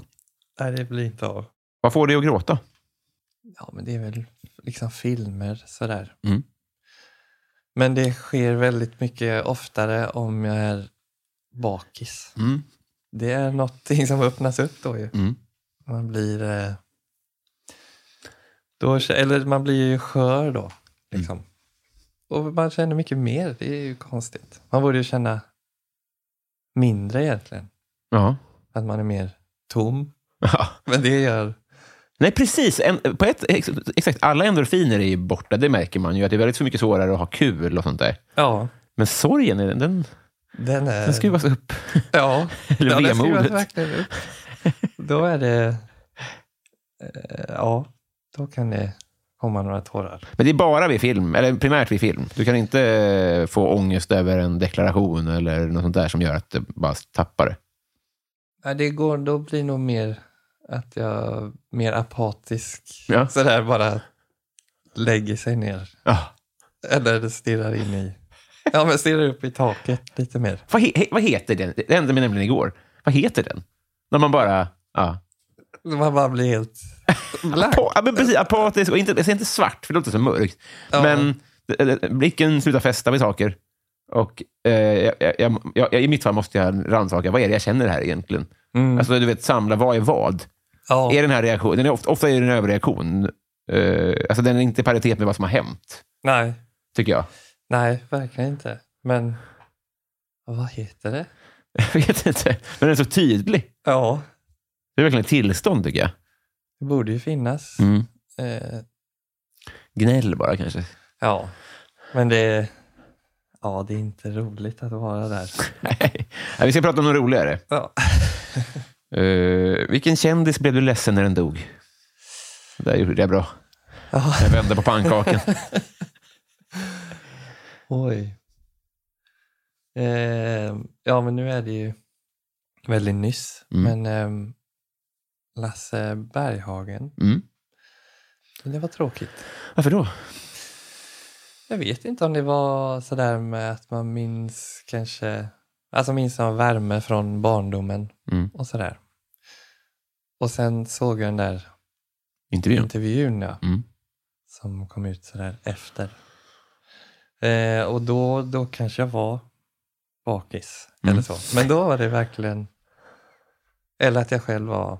nej, det blir inte av. Vad får dig att gråta? Ja, men det är väl liksom filmer sådär. Mm. Men det sker väldigt mycket oftare om jag är bakis. Mm. Det är någonting som öppnas upp då ju. Mm. Man blir... Eh, då, eller man blir ju skör då. Liksom. Och man känner mycket mer. Det är ju konstigt. Man borde ju känna mindre egentligen. Ja. Att man är mer tom. Ja. Men det gör... Nej, precis. En, på ett, ex, exakt. Alla endorfiner är ju borta. Det märker man ju. Att det är väldigt så mycket svårare att ha kul och sånt där. Ja, Men sorgen, är- den, den är... den skruvas upp. Ja, Eller ja den skruvas verkligen upp. Då är det... Eh, ja, då kan det komma några tårar. Men det är bara vid film, eller primärt vid film. Du kan inte få ångest över en deklaration eller något sånt där som gör att du bara tappar det. Nej, det går, då blir nog mer att jag mer apatisk. Ja. Sådär bara lägger sig ner. Ja. Eller stirrar in i... Ja, men stirrar upp i taket lite mer. Vad, he- vad heter den? Det hände mig nämligen igår. Vad heter den? När man bara... Ja. Man bara blir helt blank. Ja, men precis, apatisk och inte, jag säger inte svart, för det låter så mörkt. Ja. Men eh, eh, blicken slutar fästa vid saker. Och eh, jag, jag, jag, jag, i mitt fall måste jag rannsaka, vad är det jag känner här egentligen? Mm. Alltså, du vet, samla, vad är vad? ja. Är den här reaktionen, den är ofta, ofta är det en överreaktion. Eh, alltså den är inte i paritet med vad som har hänt, Nej, tycker jag. nej, verkligen inte. Men vad heter det? Jag vet inte, men den är så tydlig. Ja, Det är verkligen ett tillstånd, tycker jag. det borde ju finnas. Mm. Eh, Gnäll bara kanske. ja, men det ja, det är inte roligt att vara där. Nej. Vi ska prata om något roligare. Ja. Eh, vilken kändis blev du ledsen när den dog? Där gjorde jag bra. Ja. Jag vände på pannkakan. Oj. Eh, ja, men nu är det ju väldigt nyss. Mm. Men ehm, Lasse Berghagen, Mm. det var tråkigt. Varför då? Jag vet inte om det var sådär med att man minns kanske, alltså minns av värme från barndomen Mm. och sådär. Och sen såg jag den där Intervjun? intervjun ja, Mm. som kom ut sådär efter. Eh, och då, då kanske jag var bakis Mm. eller så. Men då var det verkligen, eller att jag själv var,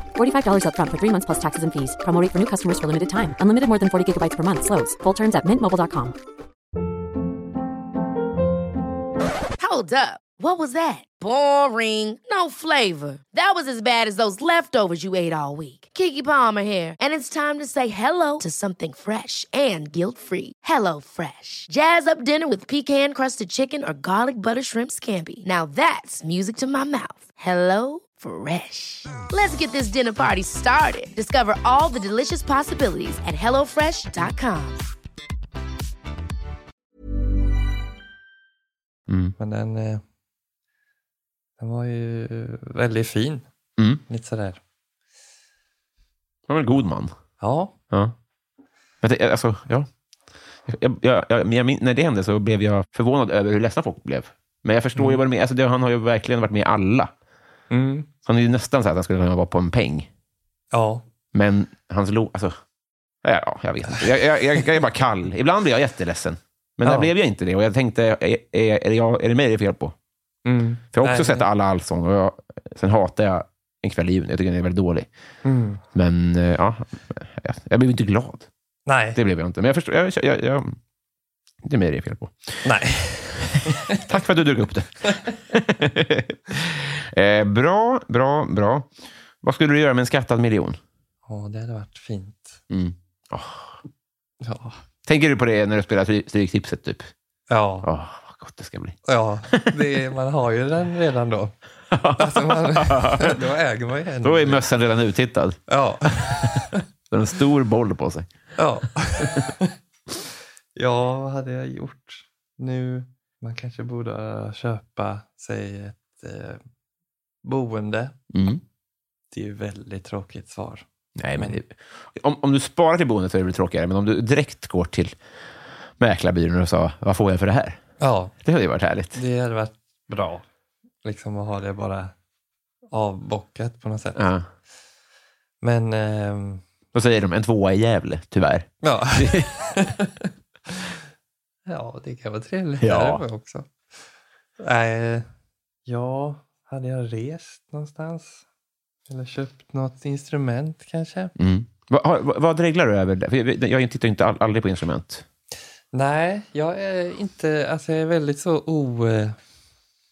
$45 upfront for three months plus taxes and fees. Promo for new customers for limited time. Unlimited more than 40 gigabytes per month. Slows. Full terms at mintmobile.com. Hold up. What was that? Boring. No flavor. That was as bad as those leftovers you ate all week. Kiki Palmer here, and it's time to say hello to something fresh and guilt-free. Hello Fresh. Jazz up dinner with pecan-crusted chicken or garlic butter shrimp scampi. Now that's music to my mouth. Hello Fresh. Let's get this dinner party started. Discover all the delicious possibilities at hellofresh.com. Mm. Men den, eh, den var ju väldigt fin. Mm. Lite sådär. Han var en god man. Ja, Ja. Men det, alltså, ja. jag, jag, jag, jag, när det hände så blev jag förvånad över hur ledsna folk blev. Men jag förstår ju vad det är. Alltså, det, han har ju verkligen varit med i alla. Mm. Han är ju nästan så att han skulle kunna vara på en peng. Ja. Men hans lo... Alltså, ja, jag vet inte. Jag, jag, jag, jag är bara kall. Ibland blir jag jätteledsen. Men där Ja. blev jag inte det. Och jag tänkte, är, är, är, är det mig det är fel på? Mm. För jag har också Nej. sett alla allsång och jag, sen hatar jag En kväll i juni. Jag tycker den är väldigt dålig. Mm. Men, Men eh, ja, jag, jag blev inte glad. nej. Det blev jag inte. Men jag förstår. Jag, jag, jag, det är mig det är fel på. nej. Tack för att du drog upp det. eh, bra, bra, bra. Vad skulle du göra med en skattad miljon? Ja, det hade varit fint. Mm. Ja. Tänker du på det när du spelar Stry- Stryktipset? Typ? Ja, Åh, vad gott det ska bli. ja. Är- man har ju den redan då. Alltså man, då äger man ju en. Då är mössan redan uttittad. Ja. Så har en stor boll på sig. Ja. Ja, vad hade jag gjort? Nu, man kanske borde köpa sig ett eh, boende. Mm. Det är ju väldigt tråkigt svar. Nej, men det, om, om du sparar till boendet så är det väl tråkigare, men om du direkt går till mäklarbyrån och sa vad får jag för det här? Ja, Det hade ju varit härligt. det hade varit bra. Liksom att ha det bara avbockat på något sätt. Ja. Men, ehm, Då säger de en tvåa i Gävle, tyvärr. ja. ja, det kan vara trevligt Ja. där också. Nej, ja, hade jag rest någonstans? Eller köpt något instrument kanske? Mm. Vad, vad, vad reglar du över? det? Jag, tittar inte all, aldrig på instrument. Nej, jag är inte, alltså jag är väldigt så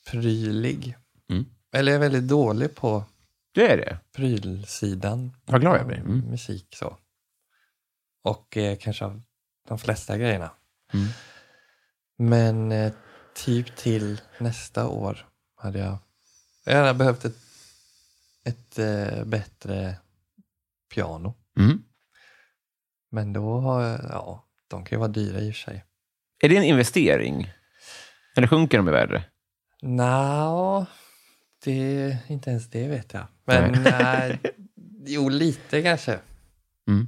oprylig. Mm. Eller jag är väldigt dålig på Du är det? prylsidan. Vad glad jag blir. Mm. Musik så. Och eh, kanske av de flesta grejerna. Mm. Men eh, typ till nästa år hade jag, jag hade behövt ett, ett eh, bättre piano. Mm. Men då har jag, ja, de kan ju vara dyra i och för sig. Är det en investering? Eller sjunker de i värde? Nja, det inte ens det vet jag. Men Nej. nej, jo, lite kanske. Mm.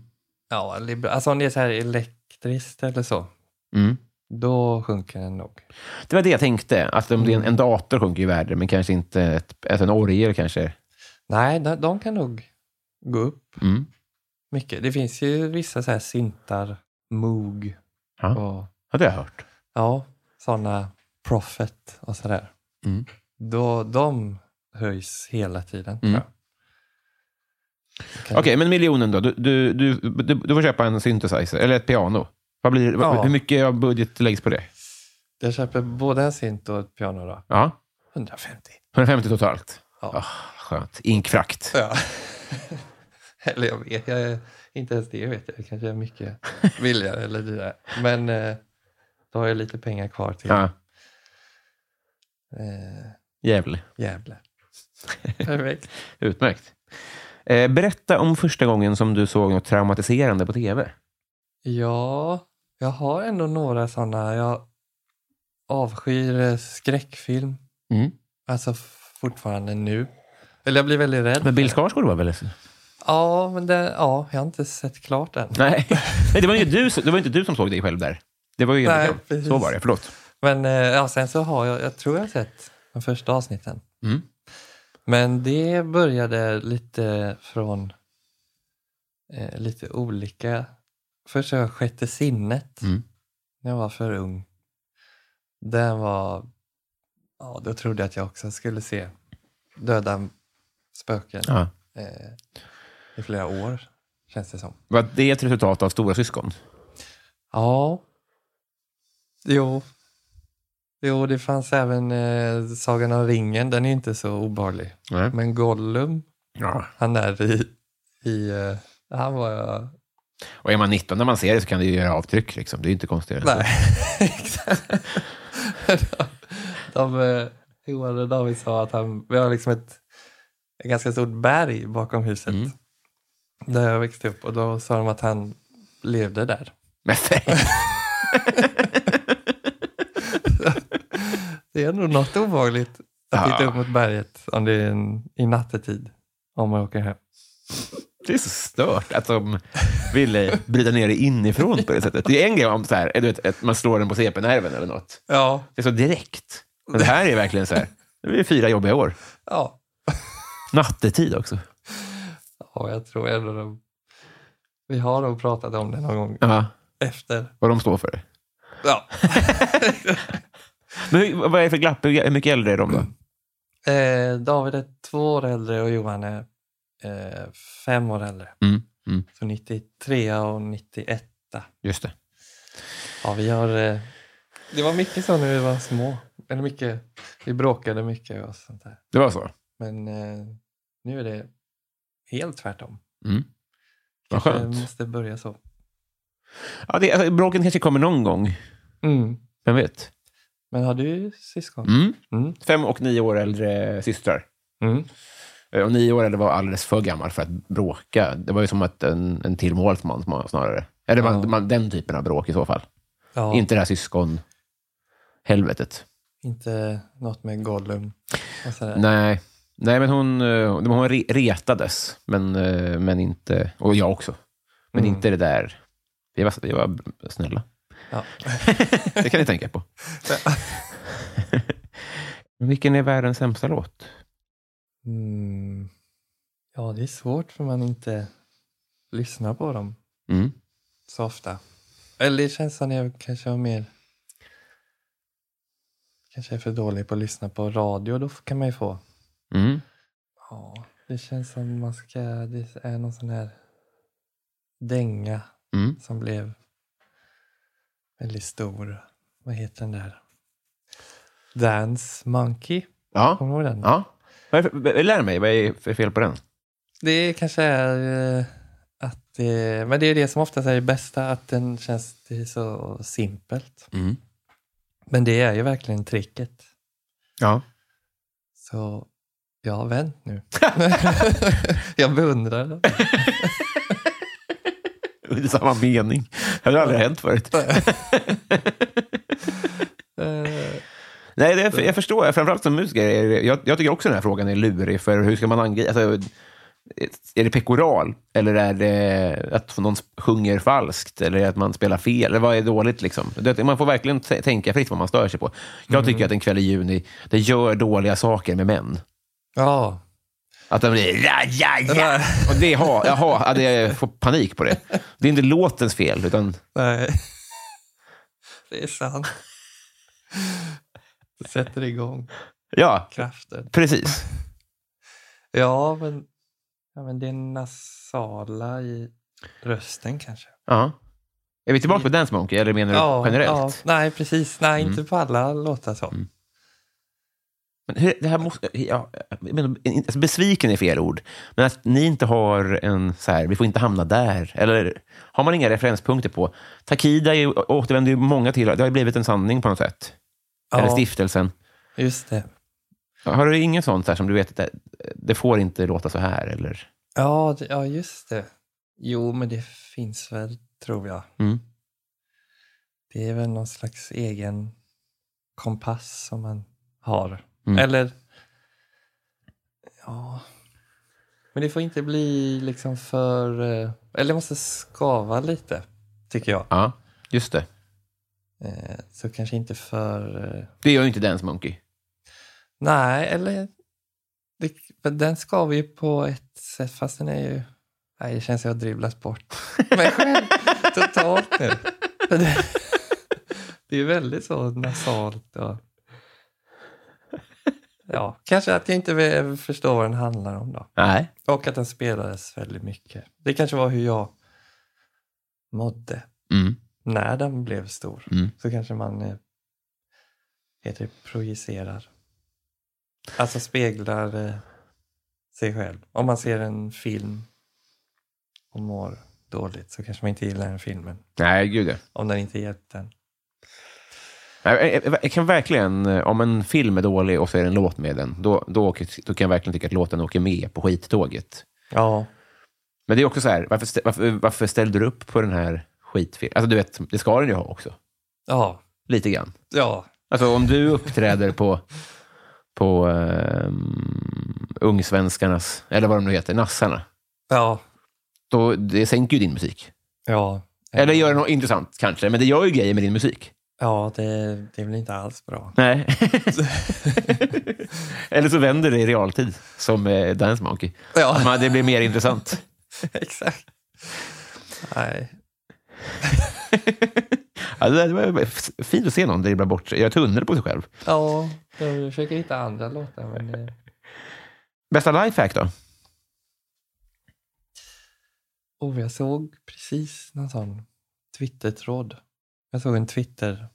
Ja, alltså om det är så här elektriskt eller så, Mm. Då sjunker den nog. Det var det jag tänkte. Att om det är en, en dator sjunker i värde, men kanske inte ett, alltså en orgel kanske. Nej, de, de kan nog gå upp Mm. mycket. Det finns ju vissa så här syntar, Moog Ja. och ja, det har jag hört. ja, sådana Prophet och sådär. Mm. Då, de höjs hela tiden. Mm. Okej, men miljonen då? Du, du, du, du, du får köpa en synthesizer, eller ett piano. Vad blir, Ja. Hur mycket av budget läggs på det? Jag köper både en synt och ett piano då. Ja, 150. 150 totalt. Ja. Ah, skönt. Inkfrakt. Ja. Eller jag vet, jag är, inte ens det vet jag. Det kanske är mycket billigare eller dyrare. Men eh, då har jag lite pengar kvar till Ja, eh, Gävle. Gävle. Perfekt. Utmärkt. Eh, berätta om första gången som du såg något traumatiserande på tv. Ja, jag har ändå några sådana. Jag avskyr eh, skräckfilm. Mm. Alltså fortfarande nu. Eller jag blir väldigt rädd. Men Bill. Skarsgård var väl... Ja, men det, ja, jag har inte sett klart än. Nej, Nej det, var ju du, det var inte du som såg dig själv där. Det var ju Nej, Nej, precis. Så var det, förlåt. Men eh, ja, sen så har jag, jag tror jag har sett de första avsnitten. Mm. Men det började lite från eh, lite olika. Först så sjätte sinnet, Mm. när jag var för ung. Den var, ja då trodde jag att jag också skulle se döda spöken Ja. eh, i flera år, känns det som. Var det ett resultat av Stora syskon? Ja. Jo. Jo, det fanns även eh, Sagan om ringen. Den är inte så obehaglig. Nej. Men Gollum, Ja. han är i... i eh, han var... Och är man 19 när man ser det så kan det ju göra avtryck. Liksom. Det är ju inte konstigt. Nej, exakt. de, de, eh, Johan och David sa att han... Vi har liksom ett, ett ganska stort berg bakom huset. Mm. Där jag växte upp. Och då sa de att han levde där. Men Det är nog något obehagligt att Ja. titta upp mot berget om det är en, i nattetid. Om man åker hem. Det är så stört att de ville bryta ner det inifrån på det sättet. Det är en grej om så här, du vet, att man slår den på CP-nerven eller något. Ja. Det är så direkt. Men det här är verkligen så här, det blir fyra jobbiga år. Ja. Nattetid också. Ja, jag tror ändå de... Vi har nog pratat om det någon gång Ja, efter. vad de står för. Ja. Men hur, vad är det för glapp? Hur mycket äldre är de då? Eh, David är två år äldre och Johan är eh, fem år äldre. Mm, mm. Så 93 och 91. Just det. Ja, vi har... Eh, det var mycket så när vi var små. Eller mycket, vi bråkade mycket och sånt där. Det var så? Men eh, nu är det helt tvärtom. Mm. Vad skönt. måste börja så. Ja, det, alltså, bråken kanske kommer någon gång. Mm. Vem vet? Men har du syskon? Mm. Mm. Fem och nio år äldre systrar. Mm. Eh, Och nio år äldre var alldeles för gammal för att bråka. Det var ju som att en, en till målsman snarare. Eller man, Ja. man, den typen av bråk i så fall. Ja, Inte det här syskon-helvetet. inte något med Gollum sådär. Nej. Nej, men hon, eh, hon re- retades, men, eh, men inte... Och jag också. Men Mm. inte det där... Vi var, vi var snälla. Ja. Det kan ni tänka på. Vilken är världens sämsta låt? Mm. Ja, det är svårt för man inte lyssnar på dem Mm. så ofta. Eller det känns som jag kanske har mer... Kanske är för dålig på att lyssna på radio, då kan man ju få. Mm. Ja, det känns som man ska... Det är någon sån här dänga Mm. som blev väldigt stor. Vad heter den där? Dance Monkey. Ja. Kommer du ihåg den? ja. För- Lär mig, vad är för fel på den? Det kanske är eh, att det, men det är det som oftast är det bästa, att den känns det är så simpelt. Mm. Men det är ju verkligen tricket. Ja. Så ja, vänt nu. jag beundrar det. Det är samma mening. Det har aldrig hänt förut. Eh, Nej, det, jag förstår. Framförallt som musiker, jag, jag tycker också den här frågan är lurig. För hur ska man angripa... Alltså, är det pekoral? Eller är det att någon sjunger falskt? Eller att man spelar fel? Eller vad är dåligt? Liksom? Man får verkligen tänka fritt vad man stör sig på. Jag tycker att en kväll i juni, det gör dåliga saker med män. ja, Att de blir ja, ja, ja. Och det har, jaha, jag får panik på det. Det är inte låtens fel, utan nej. det är sant. Sätter igång ja, kraften. precis. Ja, men, ja, men det är nasala i rösten kanske. Ja. Är vi tillbaka på Dance Monkey, eller menar du generellt? Ja, nej, precis. Nej, Mm. inte på alla låtar så. Men hur, det här måste, ja, menar, alltså besviken är fel ord, men att ni inte har en så här, vi får inte hamna där, eller har man inga referenspunkter på? Takida är återvänder ju många till, det har ju blivit en sanning på något sätt. Eller Ja. stiftelsen. Just det. Har du inget sånt där som du vet, att det, det får inte låta så här, eller? Ja, det, ja, just det. Jo, men det finns väl, tror jag. Mm. Det är väl någon slags egen kompass som man har. Mm. Eller, ja. Men det får inte bli liksom för, eh, eller det måste skava lite, tycker jag. Ja, just det. Eh, Så kanske inte för, eh, Det gör ju inte Dance Monkey. nej, eller det, den skaver ju på ett sätt, fast den är ju, nej, det känns som jag har dribblat bort mig själv totalt nu. För Det, det är väldigt så nasalt och Ja, kanske att jag inte vill förstå vad den handlar om då. Nej. Och att den spelades väldigt mycket. Det kanske var hur jag mådde Mm. När den blev stor. Mm. Så kanske man eh, heter det, projicerar. Alltså speglar eh, sig själv. Om man ser en film och mår dåligt så kanske man inte gillar den filmen. Nej, gud ja. Om den inte hjälpt en. Jag, jag, jag kan verkligen, eh, om en film är dålig och så är det en låt med den, då, då, då kan jag verkligen tycka att låten åker med på skittåget. Ja, Men det är också så här, varför, varför, varför ställde du upp på den här skitfilmen? Alltså du vet, det ska den ju ha också. ja, Lite grann. ja. Alltså om du uppträder på, på um, Ungsvenskarnas, eller vad de nu heter, Nassarna. Ja, då, det sänker ju din musik. Ja. Eller gör något intressant kanske, men det gör ju grejer med din musik. Ja, det, det är väl inte alls bra. Nej. Eller så vänder det i realtid, som eh, Dance Monkey. Ja. Man- Det blir mer intressant. Exakt. Nej. ja, det var fint att se någon dribbla bort sig, göra tunnel på sig själv. Ja, jag försöker hitta andra låtar. Men. Bästa lifehack då? Oh, jag såg precis någon sån Twitter-tråd. Jag såg en Twitter...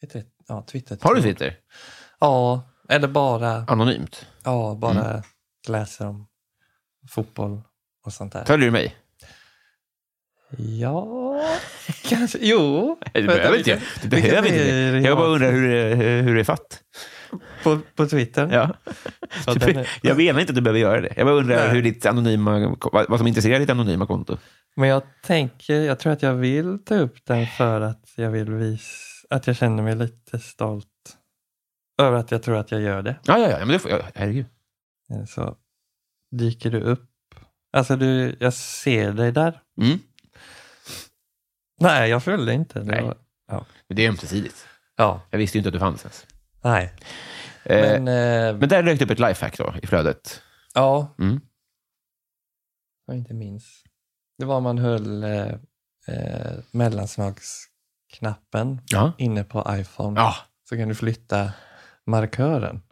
Heter? Ja, Twitter. Har du Twitter? Ja, eller bara, Anonymt? ja, bara Mm. läser om fotboll och sånt där. Följer du mig? Ja, kanske. Jo. Vänta, behöver inte. Du behöver inte det. Jag bara undrar hur, det- hur det är fatt. På, på Twitter? Ja. Ja, Du den är- Jag menar inte att du behöver göra det. Jag bara undrar Nej. hur ditt anonyma, vad vad som intresserar ditt anonyma konto. Men jag tänker, jag tror att jag vill ta upp den för att jag vill visa, att jag känner mig lite stolt över att jag tror att jag gör det. Ja, ja, ja, men det får jag. Herregud. Eh, Så dyker du upp. Alltså du, jag ser dig där. Mm. Nej, jag följde inte. Det Nej. var, ja. Men det är ömsesidigt. ja, Jag visste ju inte att du fanns ens. nej. Eh, Men, eh, men där dök det upp ett lifehack då, i flödet. ja, Mm. jag inte minns. Det var man höll eh, eh, mellanslagsknappen Ja. inne på iPhone. Ja, Så kan du flytta markören.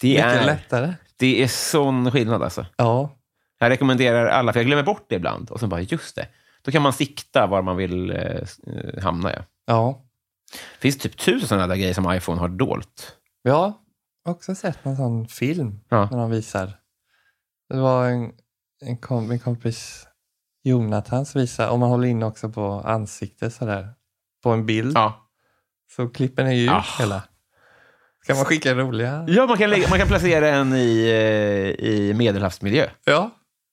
det Mycket är, lättare. det är sån skillnad alltså. Ja, Jag rekommenderar alla, för jag glömmer bort det ibland. Och sen bara, just det. Då kan man sikta var man vill eh, eh, hamna. Ja. ja. Det finns typ tusen sådana där grejer som iPhone har dolt. Jag har också sett en sån film Ja. när de visar. Det var en, en, kom, en kompis, Jonathans, visar, om man håller in också på ansiktet sådär, på en bild, Ja, så klipper den ju ut Ah. hela. Kan man skicka roliga? ja man, kan lägga, man kan placera en i, eh, i medelhavsmiljö. Ja.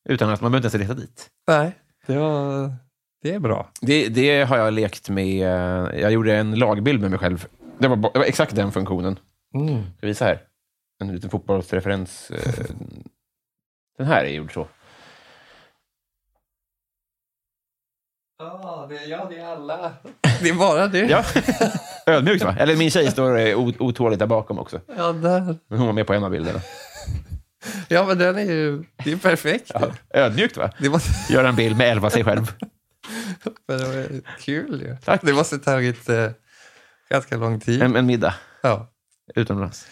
Utan att man behöver inte ens resa dit. Nej, det, var, det är bra. Det, det har jag lekt med. eh, Jag gjorde en lagbild med mig själv. Det var, det var exakt den funktionen. Mm. Ska visa här? En liten fotbollsreferens. eh, Den här är gjord så. Ja, det, ja, det är alla. Det är bara det. Ja. Ödmjukt va? Eller min tjej står eh, otåligt där bakom också. Ja, där. Men hon var med på en av bilderna. Ja men den är ju det är perfekt. Ja. Ödmjukt va? Det, måste, Göra en bild med elva sig själv. men det var kul ju. Tack. Det måste tagit eh, ganska lång tid. En, en middag Ja, utomlands.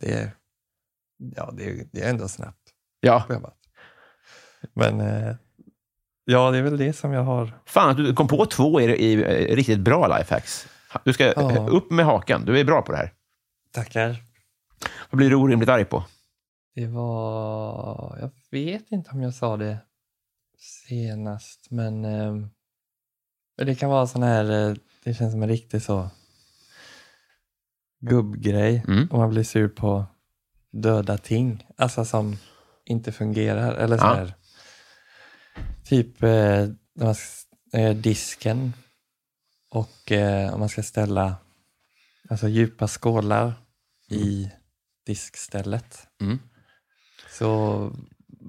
det är, ja, det är, det är ändå snabbt Ja, jobbat. Men eh, ja, det är väl det som jag har. fan att du kom på två i, i, eh, riktigt bra lifehacks. Du ska Ja. eh, upp med hakan. Du är bra på det här. Tackar. Vad blir du orimligt arg på? Det var, jag vet inte om jag sa det senast, men eh, det kan vara sån här, eh, det känns som en riktig så gubbgrej Mm. om man blir sur på döda ting, alltså som inte fungerar eller så Ja. här. Typ eh, man, s- eh, disken och eh, om man ska ställa alltså djupa skålar i diskstället Mm. Så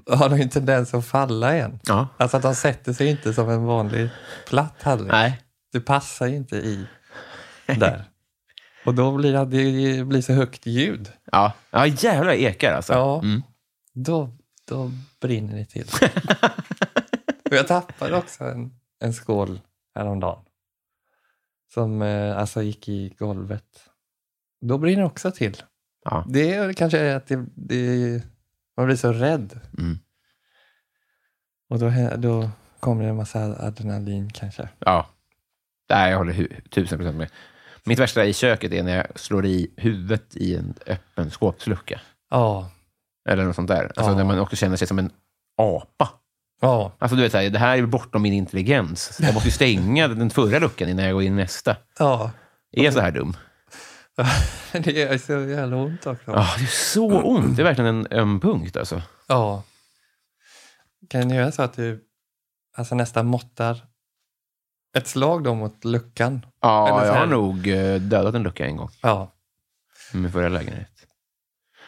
har de ju en tendens att falla igen. Ja. Alltså att de sätter sig inte som en vanlig platt tallrik. Nej. Du passar ju inte i där. Och då blir det, det blir så högt ljud. Ja, ja jävlar det ekar alltså. Ja. Mm. Då, då brinner det till. och jag tappade också en, en skål häromdagen. Som eh, alltså gick i golvet. Då brinner det också till. Ja. Det är kanske är att det, det, man blir så rädd. Mm. Och då, då kommer det en massa adrenalin kanske. Ja. Nej, jag håller tusen procent med. Mitt värsta i köket är när jag slår i huvudet i en öppen skåpslucka. Ja. Eller något sånt där. Alltså Ja. när man också känner sig som en apa. Ja. Alltså du vet, så här, det här är bortom min intelligens. Jag måste ju stänga den förra luckan innan jag går in i nästa. Ja. Är jag så här dum? Det gör så jävla ont också. Ja, det är så ont. Det är verkligen en öm punkt alltså. Ja. Kan du göra så att du alltså nästan måttar ett slag då mot luckan? Ja, jag har nog eh, dödat en lucka en gång Ja. i min förra lägenhet.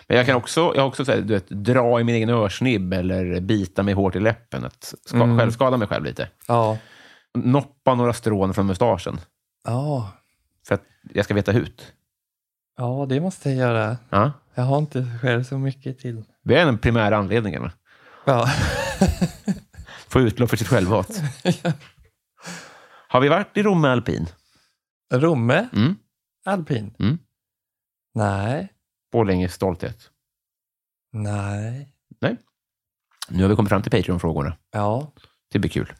Men jag kan också, jag också så här, du vet, dra i min egen örsnibb eller bita mig hårt i läppen. Att ska, Mm. Självskada mig själv lite. Ja. Noppa några strån från mustaschen. Ja. För att jag ska veta hut. Ja, det måste jag göra. Ja. Jag har inte själv så mycket till. Det är den primära anledningen. Ja. Få utlopp för sitt självhat. Har vi varit i Romme alpin? Romme? Mm. Alpin? Mm. Nej. Borlänges stolthet. Nej. Nu har vi kommit fram till Patreon-frågorna. Ja. Det blir kul.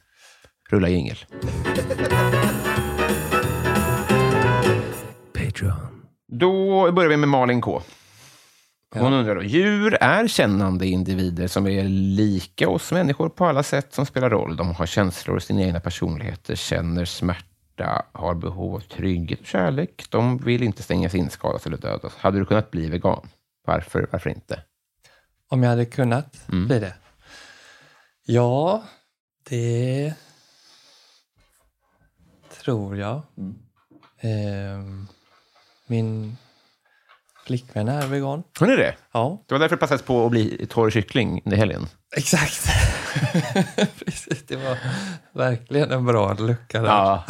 Rulla jingel. Då börjar vi med Malin K. Hon undrar då, djur är kännande individer som är lika oss människor på alla sätt som spelar roll. De har känslor, sina egna personligheter, känner smärta, har behov av trygghet och kärlek. De vill inte stängas in, skadas eller dödas. Hade du kunnat bli vegan? Varför, varför inte? Om jag hade kunnat Mm. bli det? Ja, det tror jag. Ehm, min flickvän är vegan. Hon är det? Ja, Det var därför det passade på att bli torr kyckling i helgen. exakt. Precis, det var verkligen en bra lucka där. Ja,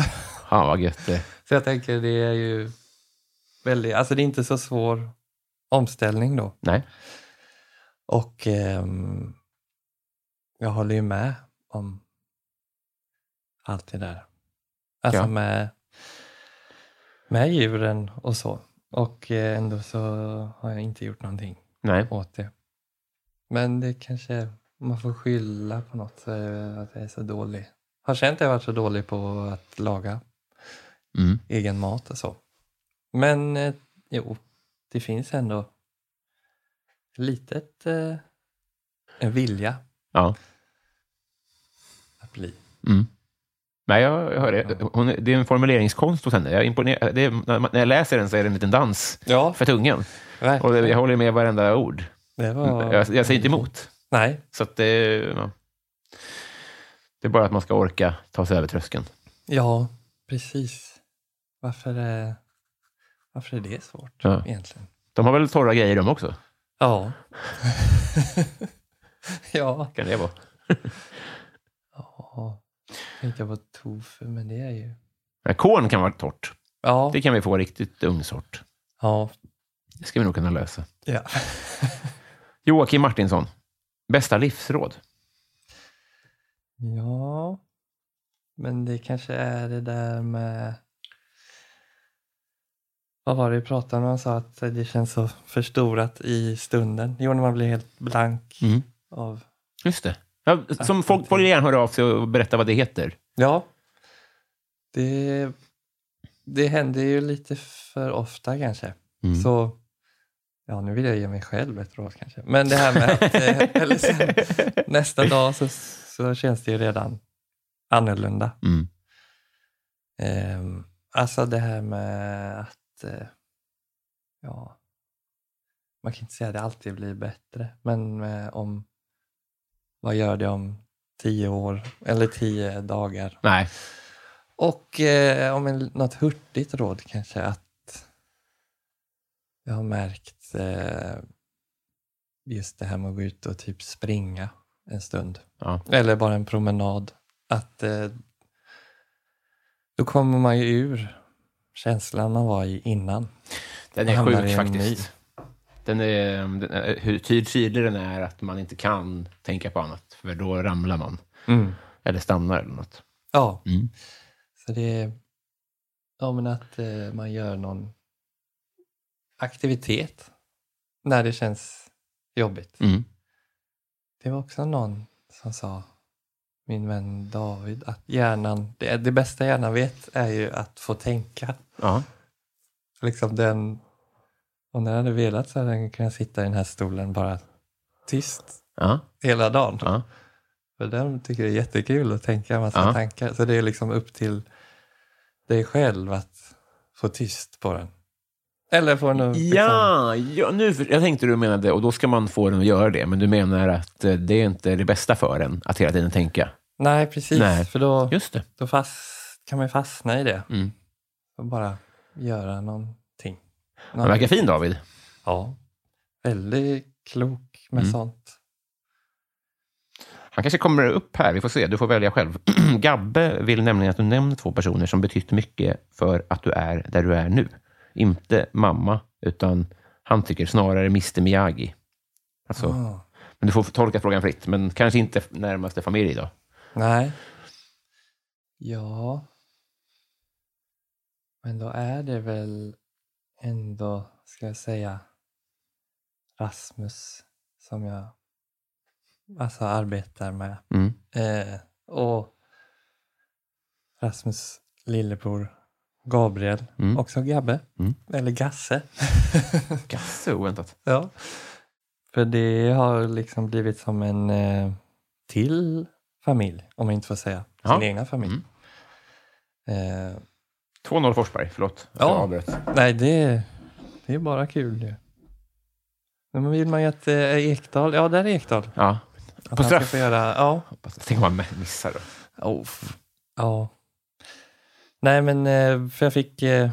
fan vad gött det Så jag tänker det är ju väldigt, alltså det är inte så svår omställning då. Nej. Och ehm, jag håller ju med om allt det där. Alltså Ja. med, med djuren och så. Och eh, ändå så har jag inte gjort någonting Nej. åt det. Men det kanske man får skylla på något, så att jag är så dålig. Har känt att jag varit så dålig på att laga Mm. egen mat och så. Men eh, jo, det finns ändå litet eh, en vilja Ja. att bli. Mm. Nej, jag, hör det. Hon, det är en formuleringskonst hos henne. Jag, imponer- det är, när, jag läser den så är det en liten dans Ja, för tungan. Och det, jag håller med varenda ord. var... Jag, jag säger inte emot. Nej, Så det, ja. det är bara att man ska orka ta sig över tröskeln. ja, precis. Varför är, varför är det svårt Ja. egentligen? De har väl torra grejer de också? Ja. ja. Kan det vara? ja. Tänkte jag på tofu, men det är ju... Ja, Korn kan vara torrt. Ja. Det kan vi få riktigt ung sort. Ja. Det ska vi nog kunna lösa. ja. Joakim Martinsson. Bästa livsråd? Ja, men det kanske är det där med... Vad var det vi pratade om? Han sa att det känns så förstorat i stunden. Jo, när man blir helt blank Mm. av... Just det. Ja, som folk får gärna höra av sig och berätta vad det heter. Ja, det, det händer ju lite för ofta kanske. Mm. Så, ja nu vill jag ge mig själv ett råd kanske. Men det här med att, eh, eller sen, nästa dag så, så känns det ju redan annorlunda. Mm. Ehm, alltså det här med att, eh, ja, man kan inte säga att det alltid blir bättre, men eh, om, vad gör det om tio år eller tio dagar? Nej. Och eh, om en, något hurtigt råd kanske att jag har märkt eh, just det här med att gå ut och typ springa en stund. Ja. Eller bara en promenad. Att eh, då kommer man ju ur känslan man var i innan. Den är sjuk faktiskt. Den är, den är, hur ty- tydlig den är att man inte kan tänka på annat, för då ramlar man. Eller stannar eller något. Ja, Mm. så det är ja, men att eh, man gör någon aktivitet när det känns jobbigt. Mm. Det var också någon som sa, min vän David, att hjärnan, det, det bästa hjärnan vet är ju att få tänka. Ja. Liksom den, om den hade velat så hade den kunnat sitta i den här stolen bara tyst Ja. hela dagen. Ja. För den tycker det är jättekul att tänka en massa Ja. tankar. Så det är liksom upp till dig själv att få tyst på den. Eller få den att... Liksom, Ja, ja nu, jag tänkte du menade, och då ska man få den att göra det, men du menar att eh, det är inte det bästa för en att hela tiden tänka? nej, precis. Nej. För då, Just det. då fast, kan man fastna i det. Mm. Och bara göra någonting. Han verkar fin, David. Ja. väldigt klok med Mm. sånt. Han kanske kommer upp här, vi får se. Du får välja själv. Gabbe vill nämligen att du nämner två personer som betytt mycket för att du är där du är nu. Inte mamma, utan han tycker snarare Mr Miyagi. Alltså, Ah. Men du får tolka frågan fritt, men kanske inte närmaste familj då. Nej. Ja. Men då är det väl ändå, ska jag säga, Rasmus som jag alltså arbetar med. Mm. Eh, och Rasmus lillebror Gabriel, Mm. också Gabbe, Mm. eller Gasse. Gasse, oväntat. ja. För det har liksom blivit som en eh, till familj, om jag inte får säga Ja. sin egna familj. Mm. Eh, 2-0 Forsberg, förlåt. Ja. Nej, det, det är bara kul ju. Men vill man ju att eh, Ekdal, ja där är Ekdal. Ja. Att På han straff. ska få göra, ja. Tänk om man missar då. Oh, ja. Nej, men eh, för jag fick, eh,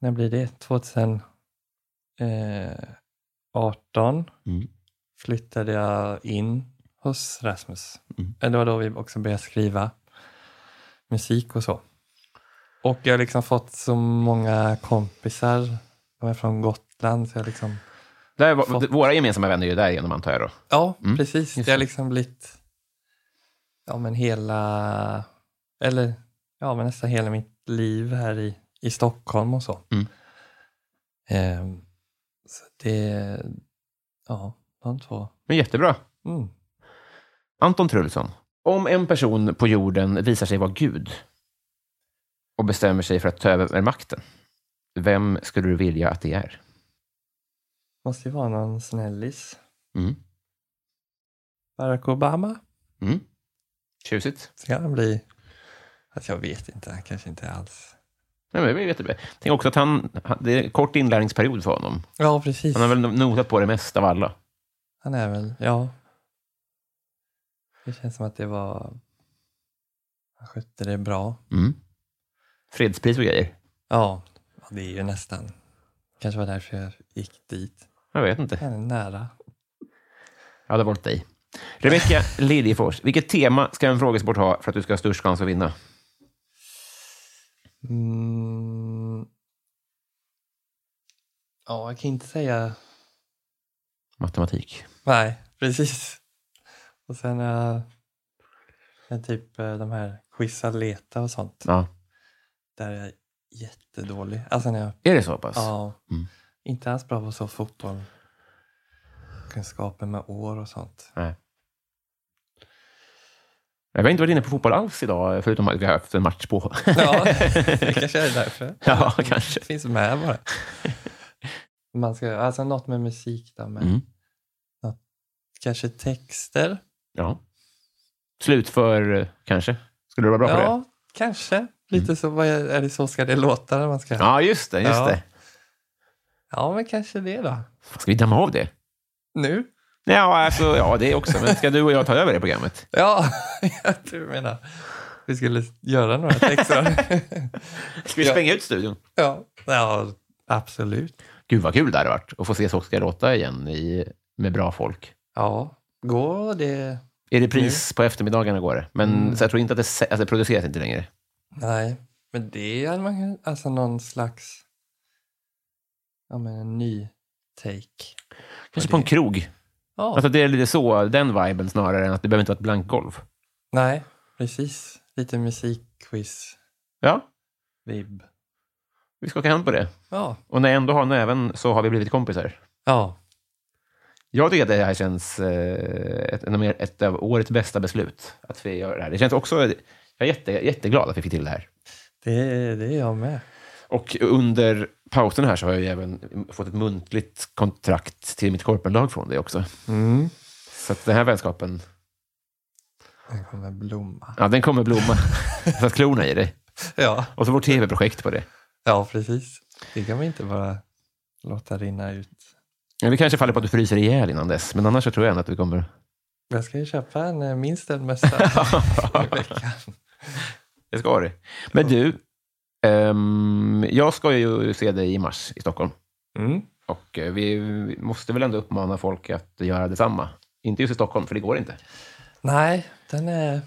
när blir det? 2018 Mm. flyttade jag in hos Rasmus. Mm. Eh, Det var då vi också började skriva musik och så. Och jag har liksom fått så många kompisar. De är från Gotland. Så jag liksom, Där Fått- Våra gemensamma vänner är ju där genom antar jag då. ja, Mm, precis. just Det har liksom blivit ja, men hela, eller ja, men nästan hela mitt liv här i, i Stockholm och så. Mm. Ehm, så det, ja, de två. Men jättebra. Mm. Anton Trulsson. Om en person på jorden visar sig vara Gud och bestämmer sig för att ta över makten, vem skulle du vilja att det är? Måste ju vara någon snällis. Mm. Barack Obama? Mm. Tjusigt. Ska han bli? Alltså jag vet inte, han kanske inte alls. Nej, men det jättebra. Tänk också att han, det är en kort inlärningsperiod för honom. Ja, precis. Han har väl notat på det mest av alla. Han är väl, ja. Det känns som att det var... Han skötte det bra. Mm. Fredspris och grejer. Ja, det är ju nästan. kanske var därför jag gick dit. Jag vet inte. Han är nära. Jag hade valt dig. Rebecka Liljefors, vilket tema ska en frågesport ha för att du ska ha störst chans att vinna? Mm. Ja, jag kan inte säga... Matematik. Nej, precis. Och sen uh, typ eh, de här Quizaleta och sånt. Ja. Där är jag jättedålig. Alltså när jag Är det så pass? Ja. Mm. Inte alls bra på så fotboll. Kunskaper med år och sånt. Nej. Jag har inte varit inne på fotboll alls idag, förutom att vi har haft en match på. Ja, det kanske är därför. Ja, kanske. Det finns med bara. Man ska, alltså något med musik då, med Mm. något, kanske texter. Ja. Slutför, eh, kanske? Skulle du vara bra på det? Ja, kanske. Lite så, vad är, är det så ska det låta när man ska... Ja, just det. Just Ja. det. Ja, men kanske det då. Ska vi damma av det? Nu? Ja, alltså, ja, det också. Men ska du och jag ta över det programmet? Ja, jag tror du menar. Vi skulle göra några texter. Ska vi Ja. spränga ut studion? ja. ja, absolut. Gud vad kul det hade varit att få se Så ska det låta igen i, med bra folk. Ja, går det... Är det pris på eftermiddagarna går det. Men Mm. så jag tror inte att det, alltså, det produceras inte längre. Nej, men det är man, alltså någon slags... Ja, men en ny take. Kanske på en krog. Ja, Alltså det är lite så, den viben snarare än att det behöver inte vara ett blankgolv. nej, precis. Lite musikquiz, Ja, vibb. vi ska åka hem på det. Ja, Och när jag ändå har näven så har vi blivit kompisar. ja, Jag tycker att det här känns eh, ett, ett av årets bästa beslut. Att vi gör det här. Det känns också... Jag är jätte, jätteglad att vi fick till det här. det, det är jag med. Och under pausen här så har jag ju även fått ett muntligt kontrakt till mitt korpenlag från det också. Mm. Så att den här vänskapen, Den kommer blomma. ja, den kommer blomma. För att klorna i det. Ja, Och så vårt tv-projekt på det. ja precis. Det kan man inte bara låta rinna ut. Ja, vi kanske faller på att du fryser ihjäl innan dess, men annars så tror jag ändå att vi kommer... Jag ska ju köpa en, eh, minst en mössa i veckan. Det ska det. Men du, ehm, jag ska ju se dig i mars i Stockholm. Mm. Och eh, vi måste väl ändå uppmana folk att göra detsamma. Inte just i Stockholm, för det går inte. Nej, den är...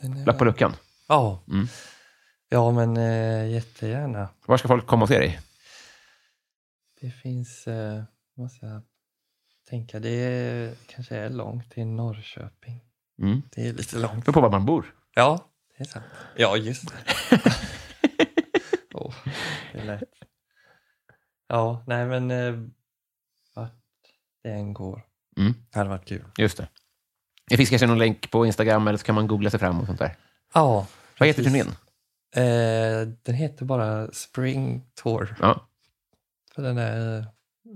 Den är Lapp på luckan. Ja. Mm. Ja, men eh, jättegärna. Var ska folk komma och se dig? Det finns, eh, måste jag tänka, det är, kanske är långt till Norrköping. Mm. Det är lite långt. Det beror på var man bor. Ja, det är sant. Ja, just det. Åh, det är lätt. Ja, nej men eh, vart det än går. Mm. Det hade varit kul. Just det. Det finns kanske någon länk på Instagram eller så kan man googla sig fram och sånt där. Ja. Vad heter turnén? Eh, den heter bara Spring Tour. Ja. För den är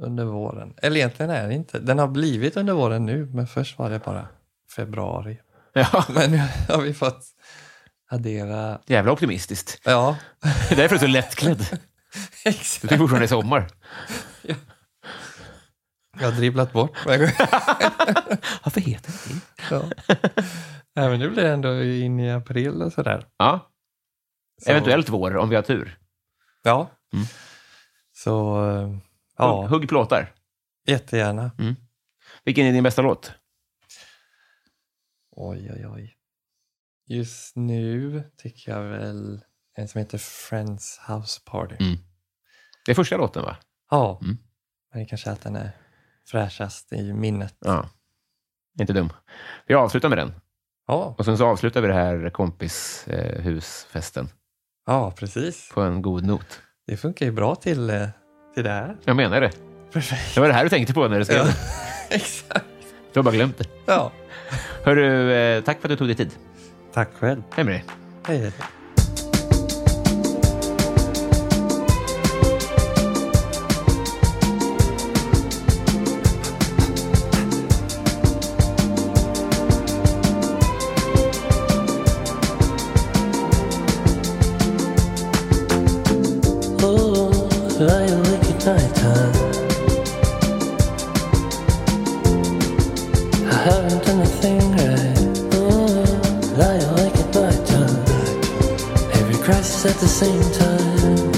under våren. Eller egentligen är den inte. Den har blivit under våren nu, men först var det bara februari. Ja. Men nu har vi fått addera... Jävla optimistiskt. Ja, Det är därför du är så lättklädd. Du exakt. tycker fortfarande det är sommar. Jag har dribblat bort. Varför heter det det? ja. Nej, men nu blir det ändå in i april och sådär. Ja. Så- Eventuellt vår, om vi har tur. Ja. Mm. Så eh, Hugg, ja, hugg plåtar. jättegärna. Vilken är din bästa låt? Oj, oj, oj. Just nu tycker jag väl en som heter Friends House Party. Mm. Det är första låten, va? Ja, Mm. men det kanske är att den är fräschast i minnet. Ja. Inte dum. Vi avslutar med den. Ja, Och sen så avslutar vi det här kompishusfesten ja precis. på en god not. Det funkar ju bra till, eh, till det här. Jag menar det. Perfekt. Det var det här du tänkte på när du skrev Ja, exakt. Du har bara glömt det. Ja. Hörru, eh, tack för att du tog dig tid. Tack själv. Hej med dig. Hej, night time. Every crisis at the same time.